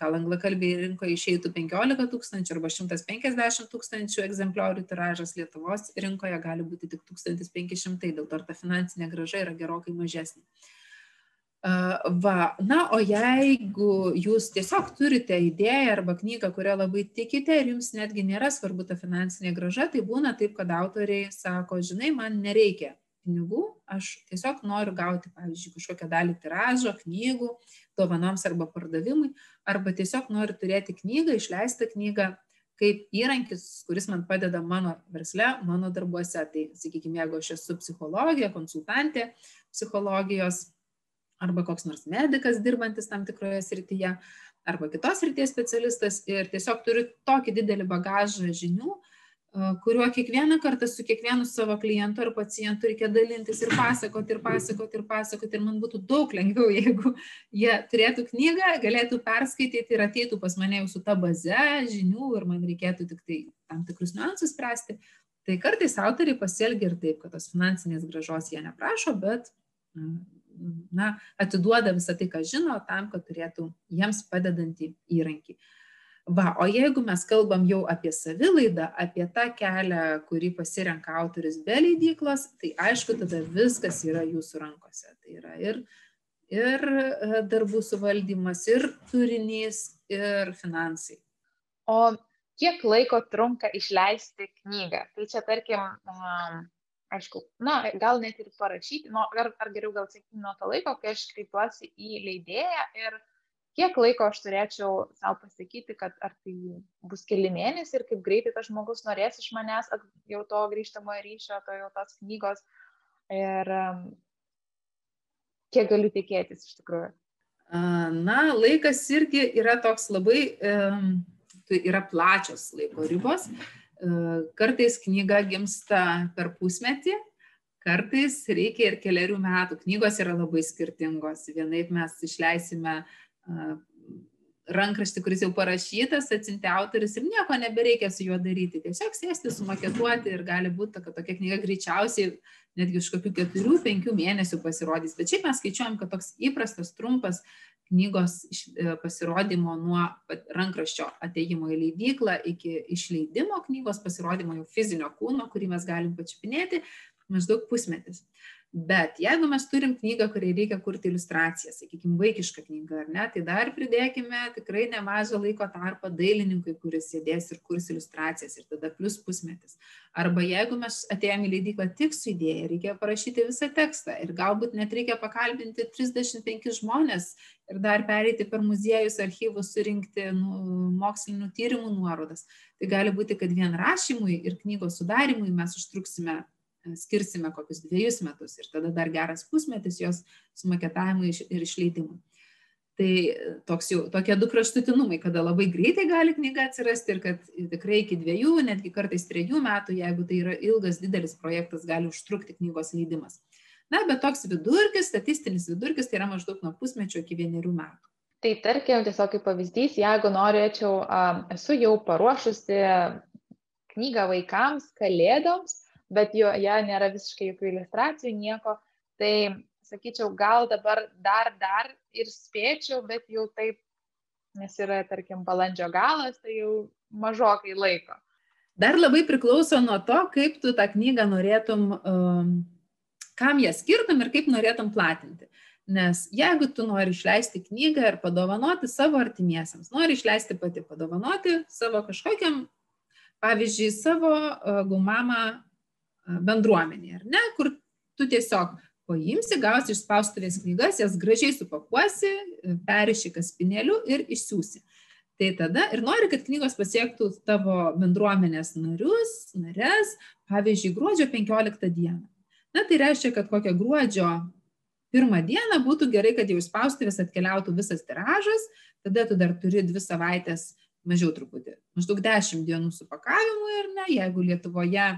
gal anglakalbiai rinkoje išeitų 15 tūkstančių arba 150 tūkstančių egzempliorių tiražas Lietuvos rinkoje gali būti tik 1500, dėl to ta finansinė graža yra gerokai mažesnė. Va, na, o jeigu jūs tiesiog turite idėją arba knygą, kurią labai tikite ir jums netgi nėra svarbu ta finansinė graža, tai būna taip, kad autoriai sako, žinai, man nereikia pinigų, aš tiesiog noriu gauti, pavyzdžiui, kažkokią dalį tiražo, knygų, dovanoms arba pardavimui, arba tiesiog noriu turėti knygą, išleistą knygą kaip įrankis, kuris man padeda mano versle, mano darbuose. Tai, sakykime, jeigu aš esu psichologija, konsultantė psichologijos arba koks nors medicas dirbantis tam tikroje srityje, arba kitos ryties specialistas ir tiesiog turiu tokį didelį bagažą žinių, kuriuo kiekvieną kartą su kiekvienu savo klientu ar pacientu reikia dalintis ir pasakoti, ir pasakoti, ir pasakoti. Ir man būtų daug lengviau, jeigu jie turėtų knygą, galėtų perskaityti ir ateitų pas mane jau su ta baze žinių ir man reikėtų tik tai tam tikrus niuansus spręsti. Tai kartais autoriai pasielgia ir taip, kad tos finansinės gražos jie neprašo, bet na, atiduoda visą tai, ką žino, tam, kad turėtų jiems padedantį įrankį. Va, o jeigu mes kalbam jau apie savilaidą, apie tą kelią, kurį pasirenka autoris be leidyklos, tai aišku, tada viskas yra jūsų rankose. Tai yra ir, ir e, darbų suvaldymas, ir turinys, ir finansai. O kiek laiko trunka išleisti knygą? Tai čia, tarkim, aišku, na, gal net ir parašyti, nu, ar, ar geriau gal sakyti nuo to laiko, kai aš kreipiuosi į leidėją ir kiek laiko aš turėčiau sau pasakyti, kad ar tai bus keli mėnesiai ir kaip greitai tas žmogus norės iš manęs jau to grįžtamojo ryšio, to jau tos knygos ir kiek galiu tikėtis iš tikrųjų. Na, laikas irgi yra toks labai, tai yra plačios laiko ribos. Kartais knyga gimsta per pusmetį, kartais reikia ir keliarių metų. Knygos yra labai skirtingos. Vienaip mes išleisime uh, rankraštį, kuris jau parašytas, atsinti autoris ir nieko nebereikia su juo daryti. Tiesiog sėsti, sumaketuoti ir gali būti, kad tokia knyga greičiausiai netgi už kokių keturių, penkių mėnesių pasirodys. Bet šiaip mes skaičiuojam, kad toks įprastas, trumpas knygos e, pasirodymo nuo rankraščio ateimo į leidyklą iki išleidimo knygos pasirodymo jau fizinio kūno, kurį mes galim pačiupinėti, maždaug pusmetis. Bet jeigu mes turim knygą, kuriai reikia kurti iliustraciją, sakykime, vaikišką knygą, ar ne, tai dar pridėkime tikrai nemažą laiko tarpą dailininkui, kuris sėdės ir kurs iliustracijas ir tada plus pusmetis. Arba jeigu mes atėjome į leidyklą tik su idėja, reikia parašyti visą tekstą ir galbūt net reikia pakalbinti 35 žmonės ir dar pereiti per muziejus, archyvus, surinkti nu, mokslinių tyrimų nuorodas. Tai gali būti, kad vien rašymui ir knygos sudarimui mes užtruksime skirsime kokius dviejus metus ir tada dar geras pusmetis jos sumaketavimui ir išleidimui. Tai toks jau, tokie du kraštutinumai, kada labai greitai gali knyga atsirasti ir kad tikrai iki dviejų, netgi kartais trejų metų, jeigu tai yra ilgas, didelis projektas, gali užtrukti knygos leidimas. Na, bet toks vidurkis, statistinis vidurkis, tai yra maždaug nuo pusmečio iki vienerių metų. Tai tarkim, tiesiog kaip pavyzdys, jeigu norėčiau, esu jau paruošusi knygą vaikams kalėdoms, bet joje nėra visiškai jokių iliustracijų, nieko. Tai sakyčiau, gal dabar dar, dar ir spėčiau, bet jau taip, nes yra, tarkim, balandžio galas, tai jau mažokai laiko. Dar labai priklauso nuo to, kaip tu tą knygą norėtum, um, kam ją skirtum ir kaip norėtum platinti. Nes jeigu tu nori išleisti knygą ir padovanoti savo artimiesiams, nori išleisti pati, padovanoti savo kažkokiam, pavyzdžiui, savo uh, gumamą bendruomenė, ar ne, kur tu tiesiog paimsi, gausi iš spaustuvės knygas, jas gražiai supakuosi, periši kaspinėliu ir išsiųsi. Tai tada ir nori, kad knygos pasiektų tavo bendruomenės narius, nares, pavyzdžiui, gruodžio 15 dieną. Na, tai reiškia, kad kokią gruodžio pirmą dieną būtų gerai, kad jau spaustuvės atkeliautų visas tiražas, tada tu dar turi dvi savaitės, mažiau truputį, maždaug 10 dienų supakavimui ar ne, jeigu Lietuvoje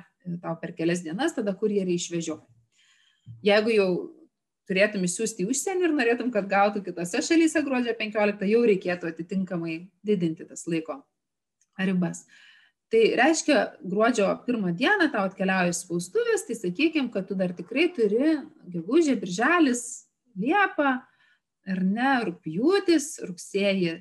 tau per kelias dienas, tada kurjeriai išvežioja. Jeigu jau turėtum išsiųsti į užsienį ir norėtum, kad gautų kitose šalyse gruodžio 15, jau reikėtų atitinkamai didinti tas laiko ribas. Tai reiškia, gruodžio pirmą dieną tau atkeliauja spaustuvės, tai sakykime, kad tu dar tikrai turi gegužė, birželis, liepa, ar ne, rūpjūtis, rugsėjį,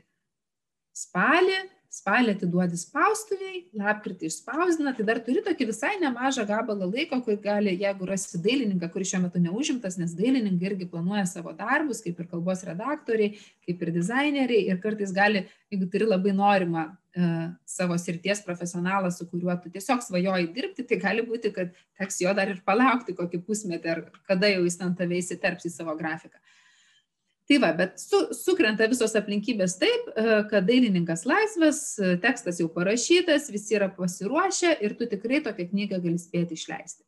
spalį, spalį atiduodi spaustuviai, lapkritį išspausdina, tai dar turi tokį visai nemažą gabalą laiko, kur gali, jeigu rasi dailininką, kuris šiuo metu neužimtas, nes dailininkai irgi planuoja savo darbus, kaip ir kalbos redaktoriai, kaip ir dizaineriai, ir kartais gali, jeigu turi labai norimą e, savo srities profesionalą, su kuriuo tu tiesiog svajoji dirbti, tai gali būti, kad teks jo dar ir palaukti kokį pusmetį, ar kada jau jis ant tave įsiterps į savo grafiką. Tai va, bet su, sukrenta visos aplinkybės taip, e, kad dailininkas laisvas, e, tekstas jau parašytas, visi yra pasiruošę ir tu tikrai tokią knygą gali spėti išleisti.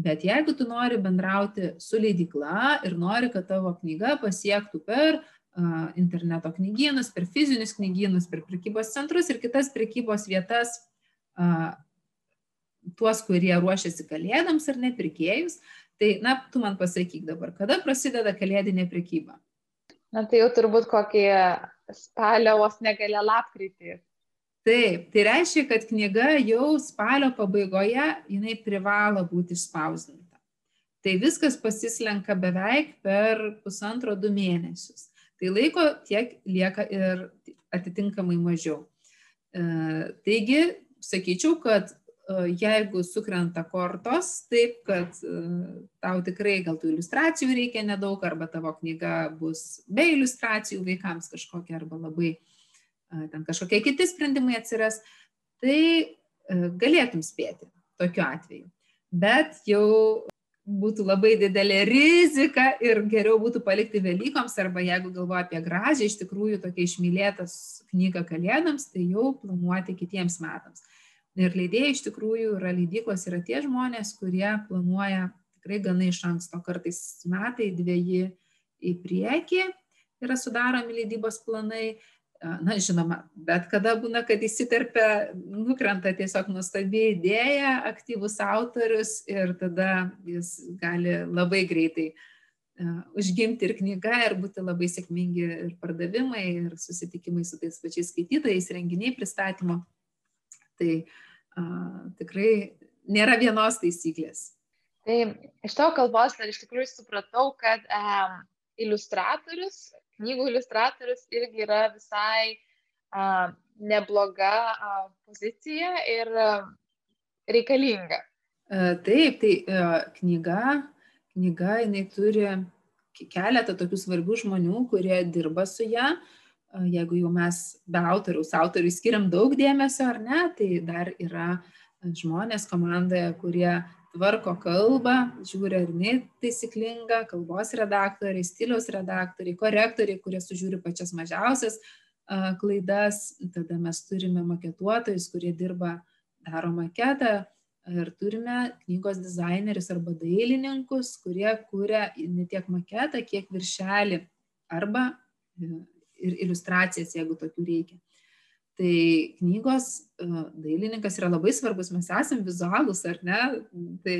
Bet jeigu tu nori bendrauti su leidikla ir nori, kad tavo knyga pasiektų per interneto knygynus, per fizinius knygynus, per prekybos centrus ir kitas prekybos vietas, tuos, kurie ruošiasi kalėdams ar nepirkėjus. Tai, na, tu man pasakyk dabar, kada prasideda kalėdinė prekyba? Na, tai jau turbūt kokį spalio vos negalė lapkritį. Taip, tai reiškia, kad knyga jau spalio pabaigoje jinai privalo būti išspausdinta. Tai viskas pasislenka beveik per pusantro du mėnesius. Tai laiko tiek lieka ir atitinkamai mažiau. E, taigi, sakyčiau, kad jeigu sukrenta kortos, taip, kad e, tau tikrai gal tų iliustracijų reikia nedaug, arba tavo knyga bus be iliustracijų vaikams kažkokia, arba labai ten kažkokie kiti sprendimai atsiras, tai galėtum spėti tokiu atveju. Bet jau būtų labai didelė rizika ir geriau būtų palikti Velykoms arba jeigu galvoja apie gražią, iš tikrųjų tokia išmylėtas knyga kalėdams, tai jau planuoti kitiems metams. Ir leidėjai iš tikrųjų yra leidyklos, yra tie žmonės, kurie planuoja tikrai gana iš anksto, kartais metai, dviejį į priekį yra sudaromi leidybos planai na žinoma, bet kada būna, kad įsiterpia, nukrenta tiesiog nuostabi idėja, aktyvus autorius ir tada jis gali labai greitai uh, užgimti ir knyga ir būti labai sėkmingi ir pardavimai, ir susitikimai su tais pačiais skaitytojais, renginiai pristatymo. Tai uh, tikrai nėra vienos taisyklės. Tai iš tavo kalbos dar iš tikrųjų supratau, kad um, iliustratorius knygų iliustratorius irgi yra visai a, nebloga a, pozicija ir a, reikalinga. Taip, tai knyga, knyga jinai turi keletą tokių svarbių žmonių, kurie dirba su ją. Jeigu jau mes be autoriaus, autoriui skiriam daug dėmesio ar ne, tai dar yra žmonės komandoje, kurie tvarko kalbą, žiūri, ar jinai taisyklinga, kalbos redaktoriai, stiliaus redaktoriai, korektoriai, kurie sužiūri pačias mažiausias klaidas. Tada mes turime maketuotojus, kurie dirba, daro maketą. Ir turime knygos dizainerius arba dailininkus, kurie kūrė ne tiek maketą, kiek viršelį arba ir iliustracijas, jeigu tokių reikia. Tai knygos e, dailininkas yra labai svarbus, mes esame vizualus, ar ne? Tai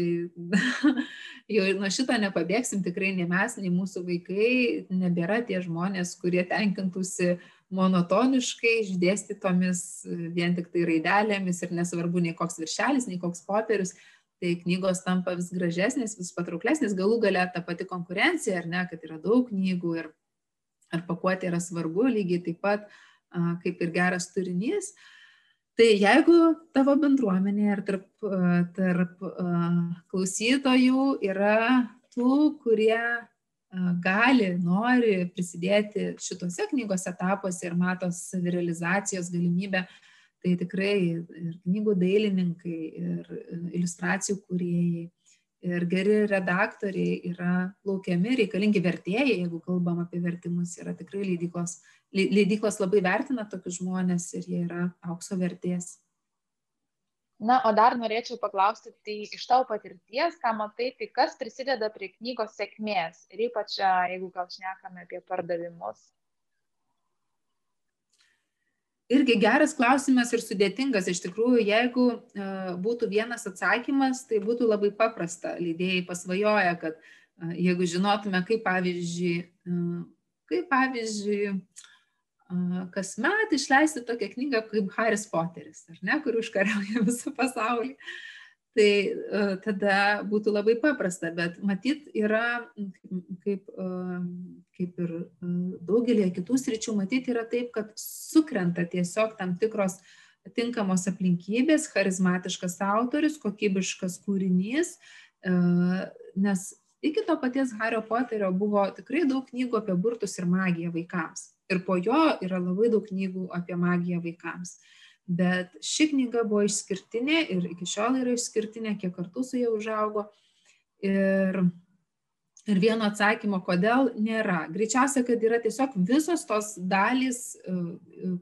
jau nuo šito nepabėgsim tikrai nei mes, nei mūsų vaikai, nebėra tie žmonės, kurie tenkintųsi monotoniškai išdėstytomis vien tik tai raidelėmis ir nesvarbu nei koks viršelis, nei koks popierius. Tai knygos tampa vis gražesnės, vis patrauklesnės, galų gale ta pati konkurencija, ar ne, kad yra daug knygų ir ar pakuotė yra svarbu, lygiai taip pat kaip ir geras turinys. Tai jeigu tavo bendruomenė ir tarp, tarp klausytojų yra tų, kurie gali, nori prisidėti šituose knygos etapuose ir mato savirealizacijos galimybę, tai tikrai ir knygų dailininkai, ir iliustracijų kūrėjai, ir geri redaktoriai yra laukiami, reikalingi vertėjai, jeigu kalbam apie vertimus, yra tikrai leidyklos, leidyklos labai vertina tokius žmonės ir jie yra aukso vertės. Na, o dar norėčiau paklausti, tai iš tavo patirties, ką matai, tai kas prisideda prie knygos sėkmės ir ypač jeigu gal šnekame apie pardavimus? Irgi geras klausimas ir sudėtingas. Iš tikrųjų, jeigu uh, būtų vienas atsakymas, tai būtų labai paprasta. Lydėjai pasvajoja, kad uh, jeigu žinotume, kaip pavyzdžiui, uh, kaip pavyzdžiui, kasmet išleisti tokią knygą kaip Haris Poteris, ar ne, kur užkariauja visą pasaulį. Uh, tai e, tada būtų labai paprasta, bet matyt yra, kaip, e, kaip ir e, daugelį kitų sričių, matyt yra taip, kad sukrenta tiesiog tam tikros tinkamos aplinkybės, charizmatiškas autorius, kokybiškas kūrinys, nes iki to paties Hario Poterio buvo tikrai daug knygų apie burtus ir magiją vaikams. Ir po jo yra labai daug knygų apie magiją vaikams. Uh, Bet ši knyga buvo išskirtinė ir iki šiol yra išskirtinė, kiek kartų su ja užaugo. Ir, ir vieno atsakymo, kodėl nėra. Greičiausia, kad yra tiesiog visos tos dalys, e,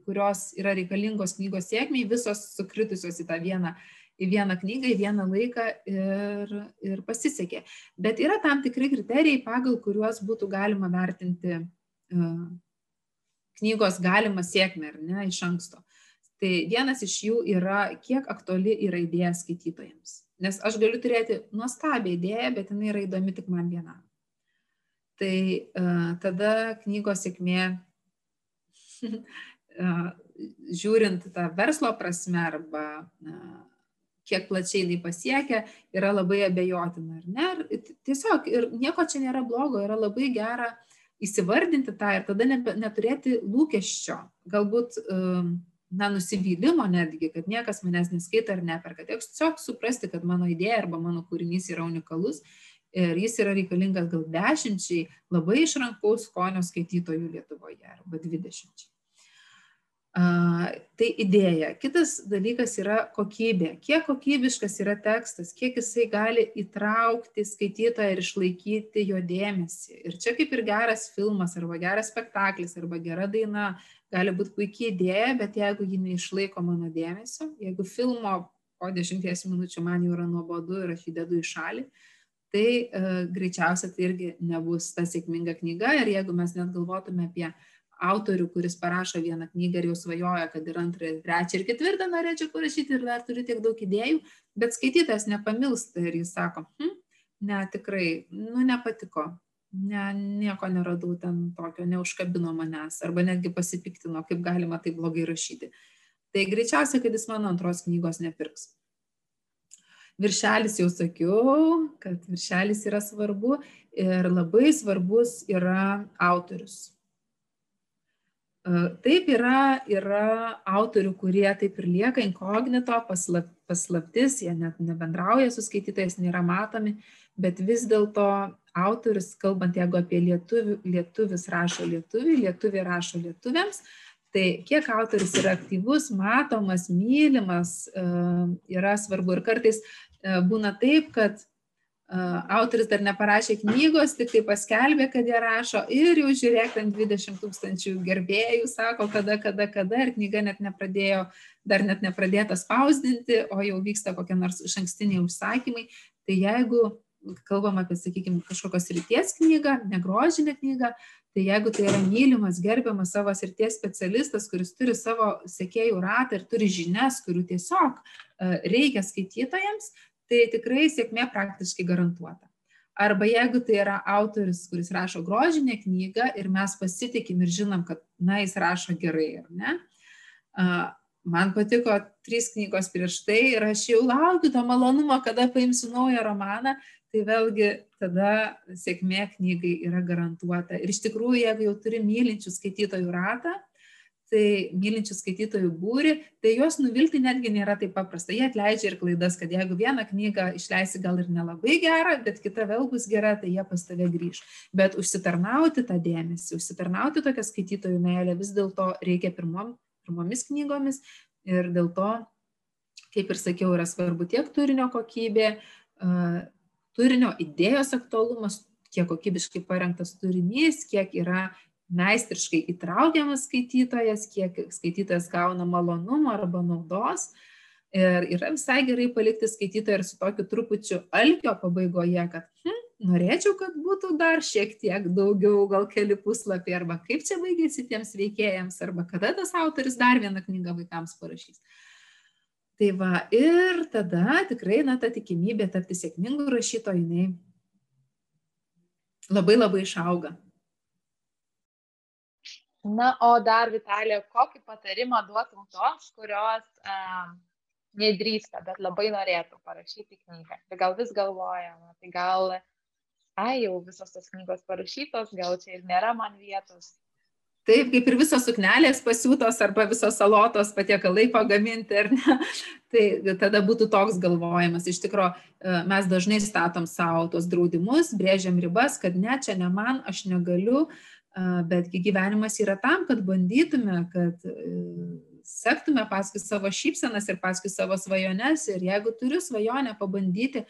kurios yra reikalingos knygos sėkmiai, visos sukritusios į tą vieną, į vieną knygą, į vieną laiką ir, ir pasisekė. Bet yra tam tikri kriterijai, pagal kuriuos būtų galima vertinti uh, knygos galimą sėkmę, ar ne, iš anksto. Tai vienas iš jų yra, kiek aktuali yra idėja skaitytojams. Nes aš galiu turėti nuostabią idėją, bet jinai yra įdomi tik man vienam. Tai uh, tada knygos sėkmė, uh, žiūrint tą verslo prasme arba uh, kiek plačiai jinai pasiekia, yra labai abejotina, ar ne? Ir tiesiog, ir nieko čia nėra blogo, yra labai gera įsivardinti tą ir tada ne, neturėti lūkesčio, galbūt, na, nusivylimo netgi, kad niekas manęs neskaita ar neperka. Tiesiog suprasti, kad mano idėja arba mano kūrinys yra unikalus ir jis yra reikalingas gal dešimčiai labai išrankaus skonio skaitytojų Lietuvoje arba dvidešimčiai. Tai idėja. Kitas dalykas yra kokybė. Kiek kokybiškas yra tekstas, kiek jisai gali įtraukti skaitytoją ir išlaikyti jo dėmesį. Ir čia kaip ir geras filmas, arba geras spektaklis, arba gera daina, gali būti puikiai idėja, bet jeigu ji neišlaiko mano dėmesio, jeigu filmo po dešimties minučių man jau yra nuobodu ir aš jį dedu į šalį, tai uh, greičiausiai tai irgi nebus ta sėkminga knyga. Ir jeigu mes net galvotume apie autorių, kuris parašo vieną knygą ir jau svajoja, kad ir antrą, ir trečią, ir ketvirtą norėčiau parašyti ir dar turiu tiek daug idėjų, bet skaitytas nepamilsta ir jis sako, hm, ne, tikrai, nu, nepatiko, ne, nieko neradau ten tokio, neužkabino manęs, arba netgi pasipiktino, kaip galima tai blogai rašyti. Tai greičiausiai, kad jis mano antros knygos nepirks. Viršelis jau sakiau, kad viršelis yra svarbu ir labai svarbus yra autorius Taip yra, yra autorių, kurie taip ir lieka inkognito, paslap, paslaptis, jie net nebendrauja su skaitytais, nėra matomi, bet vis dėlto autorius, kalbant jeigu apie lietuvių, lietuvis rašo lietuvių, lietuviai rašo lietuviams, tai kiek autorius yra aktyvus, matomas, mylimas, yra svarbu. Ir kartais būna taip, kad autorius dar neparašė knygos, tik tai paskelbė, kad jie rašo ir jau žiūrėk, ten 20 tūkstančių gerbėjų sako, kada, kada, kada ir knyga net nepradėjo, dar net nepradėta spausdinti, o jau vyksta kokie nors iš ankstiniai užsakymai. Tai jeigu kalbam apie, sakykime, kažkokios ryties knygą, negrožinę knygą, tai jeigu tai yra mylimas, gerbiamas savo srities specialistas, kuris turi savo sekėjų ratą ir turi žinias, kurių tiesiog reikia skaitytojams, tai tikrai sėkmė praktiškai garantuota. Arba jeigu tai yra autoris, kuris rašo grožinę knygą ir mes pasitikim ir žinom, kad, na, jis rašo gerai, ar ne? Man patiko trys knygos prieš tai ir aš jau laukiu to malonumo, kada paimsiu naują romaną, tai vėlgi tada sėkmė knygai yra garantuota. Ir iš tikrųjų, jeigu jau turi mylinčių skaitytojų ratą, tai mylinčių skaitytojų būri, tai juos nuvilti netgi nėra taip paprasta. Jie atleidžia ir klaidas, kad jeigu vieną knygą išleisi gal ir nelabai gerą, bet kita vėl bus gera, tai jie pas tave grįž. Bet užsitarnauti tą dėmesį, užsitarnauti tokią skaitytojų meilę vis dėlto reikia pirmom, pirmomis knygomis ir dėl to, kaip ir sakiau, yra svarbu tiek turinio kokybė, turinio idėjos aktualumas, kiek kokybiškai parengtas turinys, kiek yra meistriškai įtraukiamas skaitytojas, kiek skaitytojas gauna malonumo arba naudos. Ir yra visai gerai palikti skaitytoją ir su tokiu trupučiu alkio pabaigoje, kad hm, norėčiau, kad būtų dar šiek tiek daugiau, gal keli puslapiai, arba kaip čia baigėsi tiems veikėjams, arba kada tas autoris dar vieną knygą vaikams parašys. Tai va, ir tada tikrai, na, ta tikimybė tapti sėkmingu rašytoju, jinai labai labai išauga. Na, o dar, Vitalija, kokį patarimą duotum tos, kurios uh, nedrįsta, bet labai norėtų parašyti knygą. Tai gal vis galvojama, tai gal, ai, jau visos tos knygos parašytos, gal čia ir nėra man vietos. Taip, kaip ir visos suknelės pasiūtos arba visos salotos patiekalai pagaminti, ar ne? Tai tada būtų toks galvojimas. Iš tikrųjų, mes dažnai statom savo tos draudimus, brėžiam ribas, kad ne, čia ne man, aš negaliu, uh, betgi gyvenimas yra tam, kad bandytume, kad e, sektume paskui savo šypsenas ir paskui savo svajones ir jeigu turiu svajonę pabandyti,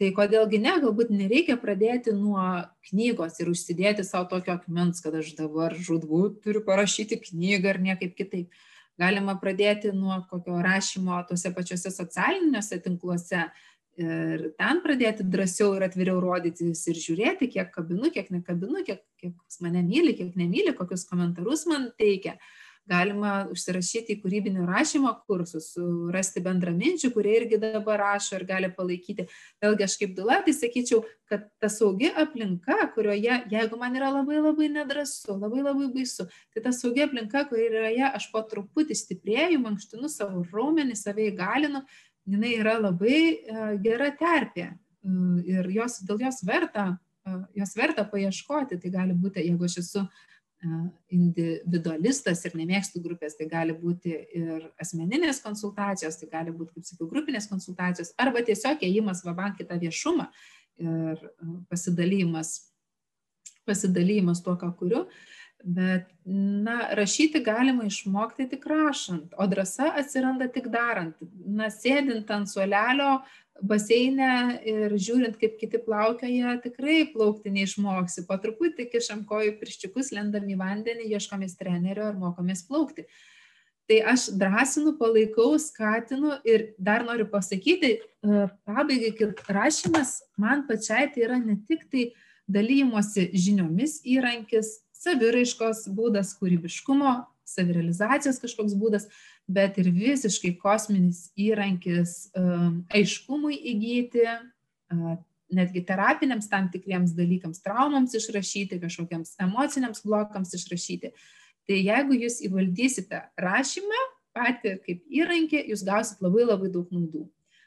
tai kodėlgi ne, galbūt nereikia pradėti nuo knygos ir užsidėti savo tokio akmens, kad aš dabar žudbūt turiu parašyti knygą ar niekaip kitaip. Galima pradėti nuo kokio rašymo tuose pačiuose socialiniuose tinkluose, ir ten pradėti drąsiau ir atviriau rodytis ir žiūrėti, kiek kabinu, kiek nekabinu, kiek, kiek mane myli, kiek nemyli, kokius komentarus man teikia. Galima užsirašyti į kūrybinio rašymo kursus, rasti bendraminčių, kurie irgi dabar rašo ir gali palaikyti. Vėlgi aš kaip dula, tai sakyčiau, kad ta saugi aplinka, kurioje, jeigu man yra labai labai nedrasu, labai labai baisu, tai ta saugi aplinka, kurioje aš po truputį stiprėju, mankštinu savo raumenį, save įgalinu, jinai yra labai e, gera terpė mm, ir jos, dėl jos verta, e, jos verta paieškoti. Tai gali būti, jeigu aš esu e, individualistas ir nemėgstu grupės, tai gali būti ir asmeninės konsultacijos, tai gali būti, kaip sakiau, grupinės konsultacijos, arba tiesiog ėjimas vabank kitą viešumą ir pasidalymas, pasidalymas tuo, ką kuriu. Bet, na, rašyti galima išmokti tik rašant, o drąsa atsiranda tik darant. Na, sėdint ant suolelio baseinė ir žiūrint, kaip kiti plaukioja, tikrai plaukti neišmoksi. Po truputį kišam kojų pirščiukus, lendam į vandenį, ieškomės trenerio ir mokomės plaukti. Tai aš drąsinu, palaikau, skatinu ir dar noriu pasakyti, e, pabaigai, kad rašymas man pačiai tai yra ne tik tai dalymosi žiniomis įrankis, saviraiškos būdas, kūrybiškumo, savirealizacijos kažkoks būdas, bet ir visiškai kosminis įrankis um, aiškumui įgyti, netgi terapiniams tam tikriems dalykams, traumams išrašyti, kažkokiems emociniams blokams išrašyti. Tai jeigu jūs įvaldysite rašymą patį kaip įrankį, jūs gausit labai labai daug naudų.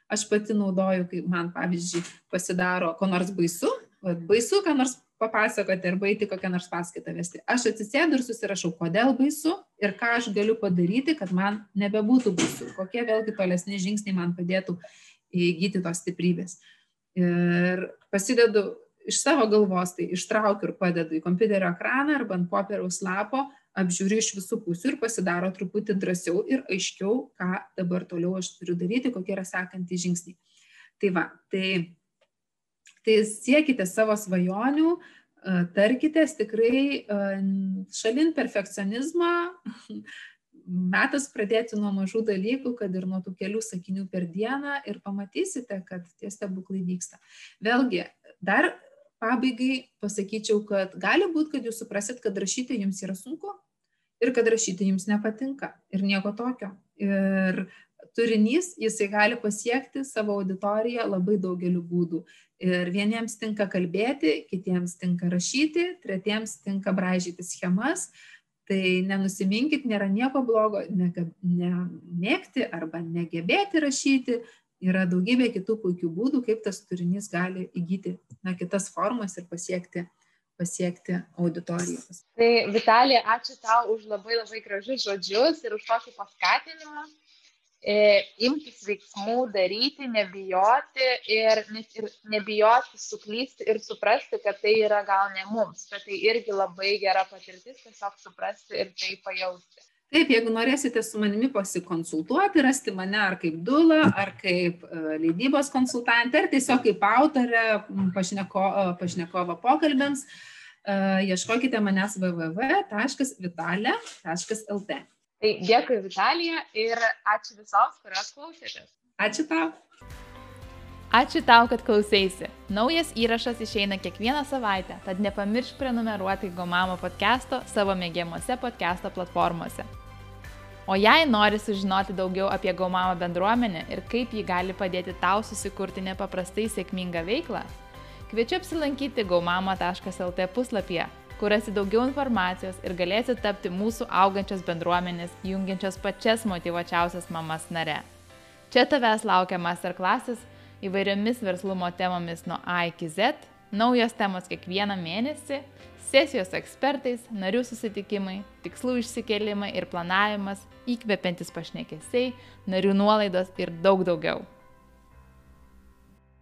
Aš pati naudoju, kai man, pavyzdžiui, pasidaro ko nors baisu, baisu, ką nors papasakoti arba eiti kokią nors paskaitą vesti. Aš atsisėdu ir susirašau, kodėl baisu ir ką aš galiu padaryti, kad man nebebūtų baisu, kokie vėlgi tolesni žingsniai man padėtų įgyti tos stiprybės. Ir pasidedu iš savo galvos, tai ištraukiu ir padedu į kompiuterio ekraną arba ant popieriaus lapo, apžiūriu iš visų pusių ir pasidaro truputį drąsiau ir aiškiau, ką dabar toliau aš turiu daryti, kokie yra sekantys žingsniai. Tai va, tai Tai siekite savo svajonių, e, tarkitės tikrai e, šalin perfekcionizmą, metas pradėti nuo mažų dalykų, kad ir nuo tų kelių sakinių per dieną ir pamatysite, kad tie stebuklai vyksta. Vėlgi, dar pabaigai pasakyčiau, kad gali būti, kad jūs suprasit, kad rašyti jums yra sunku ir kad rašyti jums nepatinka ir nieko tokio. Ir turinys, jisai gali pasiekti savo auditoriją labai daugeliu būdų. Ir vieniems tinka kalbėti, kitiems tinka rašyti, tretiems tinka bražyti schemas. Tai nenusiminkit, nėra nieko blogo nemėgti arba negebėti rašyti. Yra daugybė kitų puikių būdų, kaip tas turinys gali įgyti na, kitas formas ir pasiekti pasiekti auditorijos. Tai Vitalija, ačiū tau už labai labai gražius žodžius ir už tokį paskatinimą. E, imtis veiksmų, daryti, nebijoti ir, ir nebijoti suklysti ir suprasti, kad tai yra gal ne mums, bet tai irgi labai gera patirtis tiesiog suprasti ir tai pajausti. Taip, jeigu norėsite su manimi pasikonsultuoti, rasti mane ar kaip dula, ar kaip uh, leidybos konsultantė, ar tiesiog kaip autorė pašneko, pašnekovo pokalbėms, uh, ieškokite manęs www.vitalė.lt. Tai dėkui Vitalija ir ačiū visoms, kurios klausėtės. Ačiū tau. Ačiū tau, kad klausėsi. Naujas įrašas išeina kiekvieną savaitę, tad nepamiršk prenumeruoti Gomamo podcast'o savo mėgiamuose podcast'o platformose. O jei nori sužinoti daugiau apie Gomamo bendruomenę ir kaip ji gali padėti tau susikurti nepaprastai sėkmingą veiklą, kviečiu apsilankyti gaumama.lt puslapyje kur rasi daugiau informacijos ir galėsi tapti mūsų augančios bendruomenės, jungiančios pačias motivuočiausias mamas nare. Čia tavęs laukia masterklasis įvairiomis verslumo temomis nuo A iki Z, naujos temos kiekvieną mėnesį, sesijos ekspertais, narių susitikimai, tikslų išsikėlimai ir planavimas, įkvepiantis pašnekesiai, narių nuolaidos ir daug daugiau.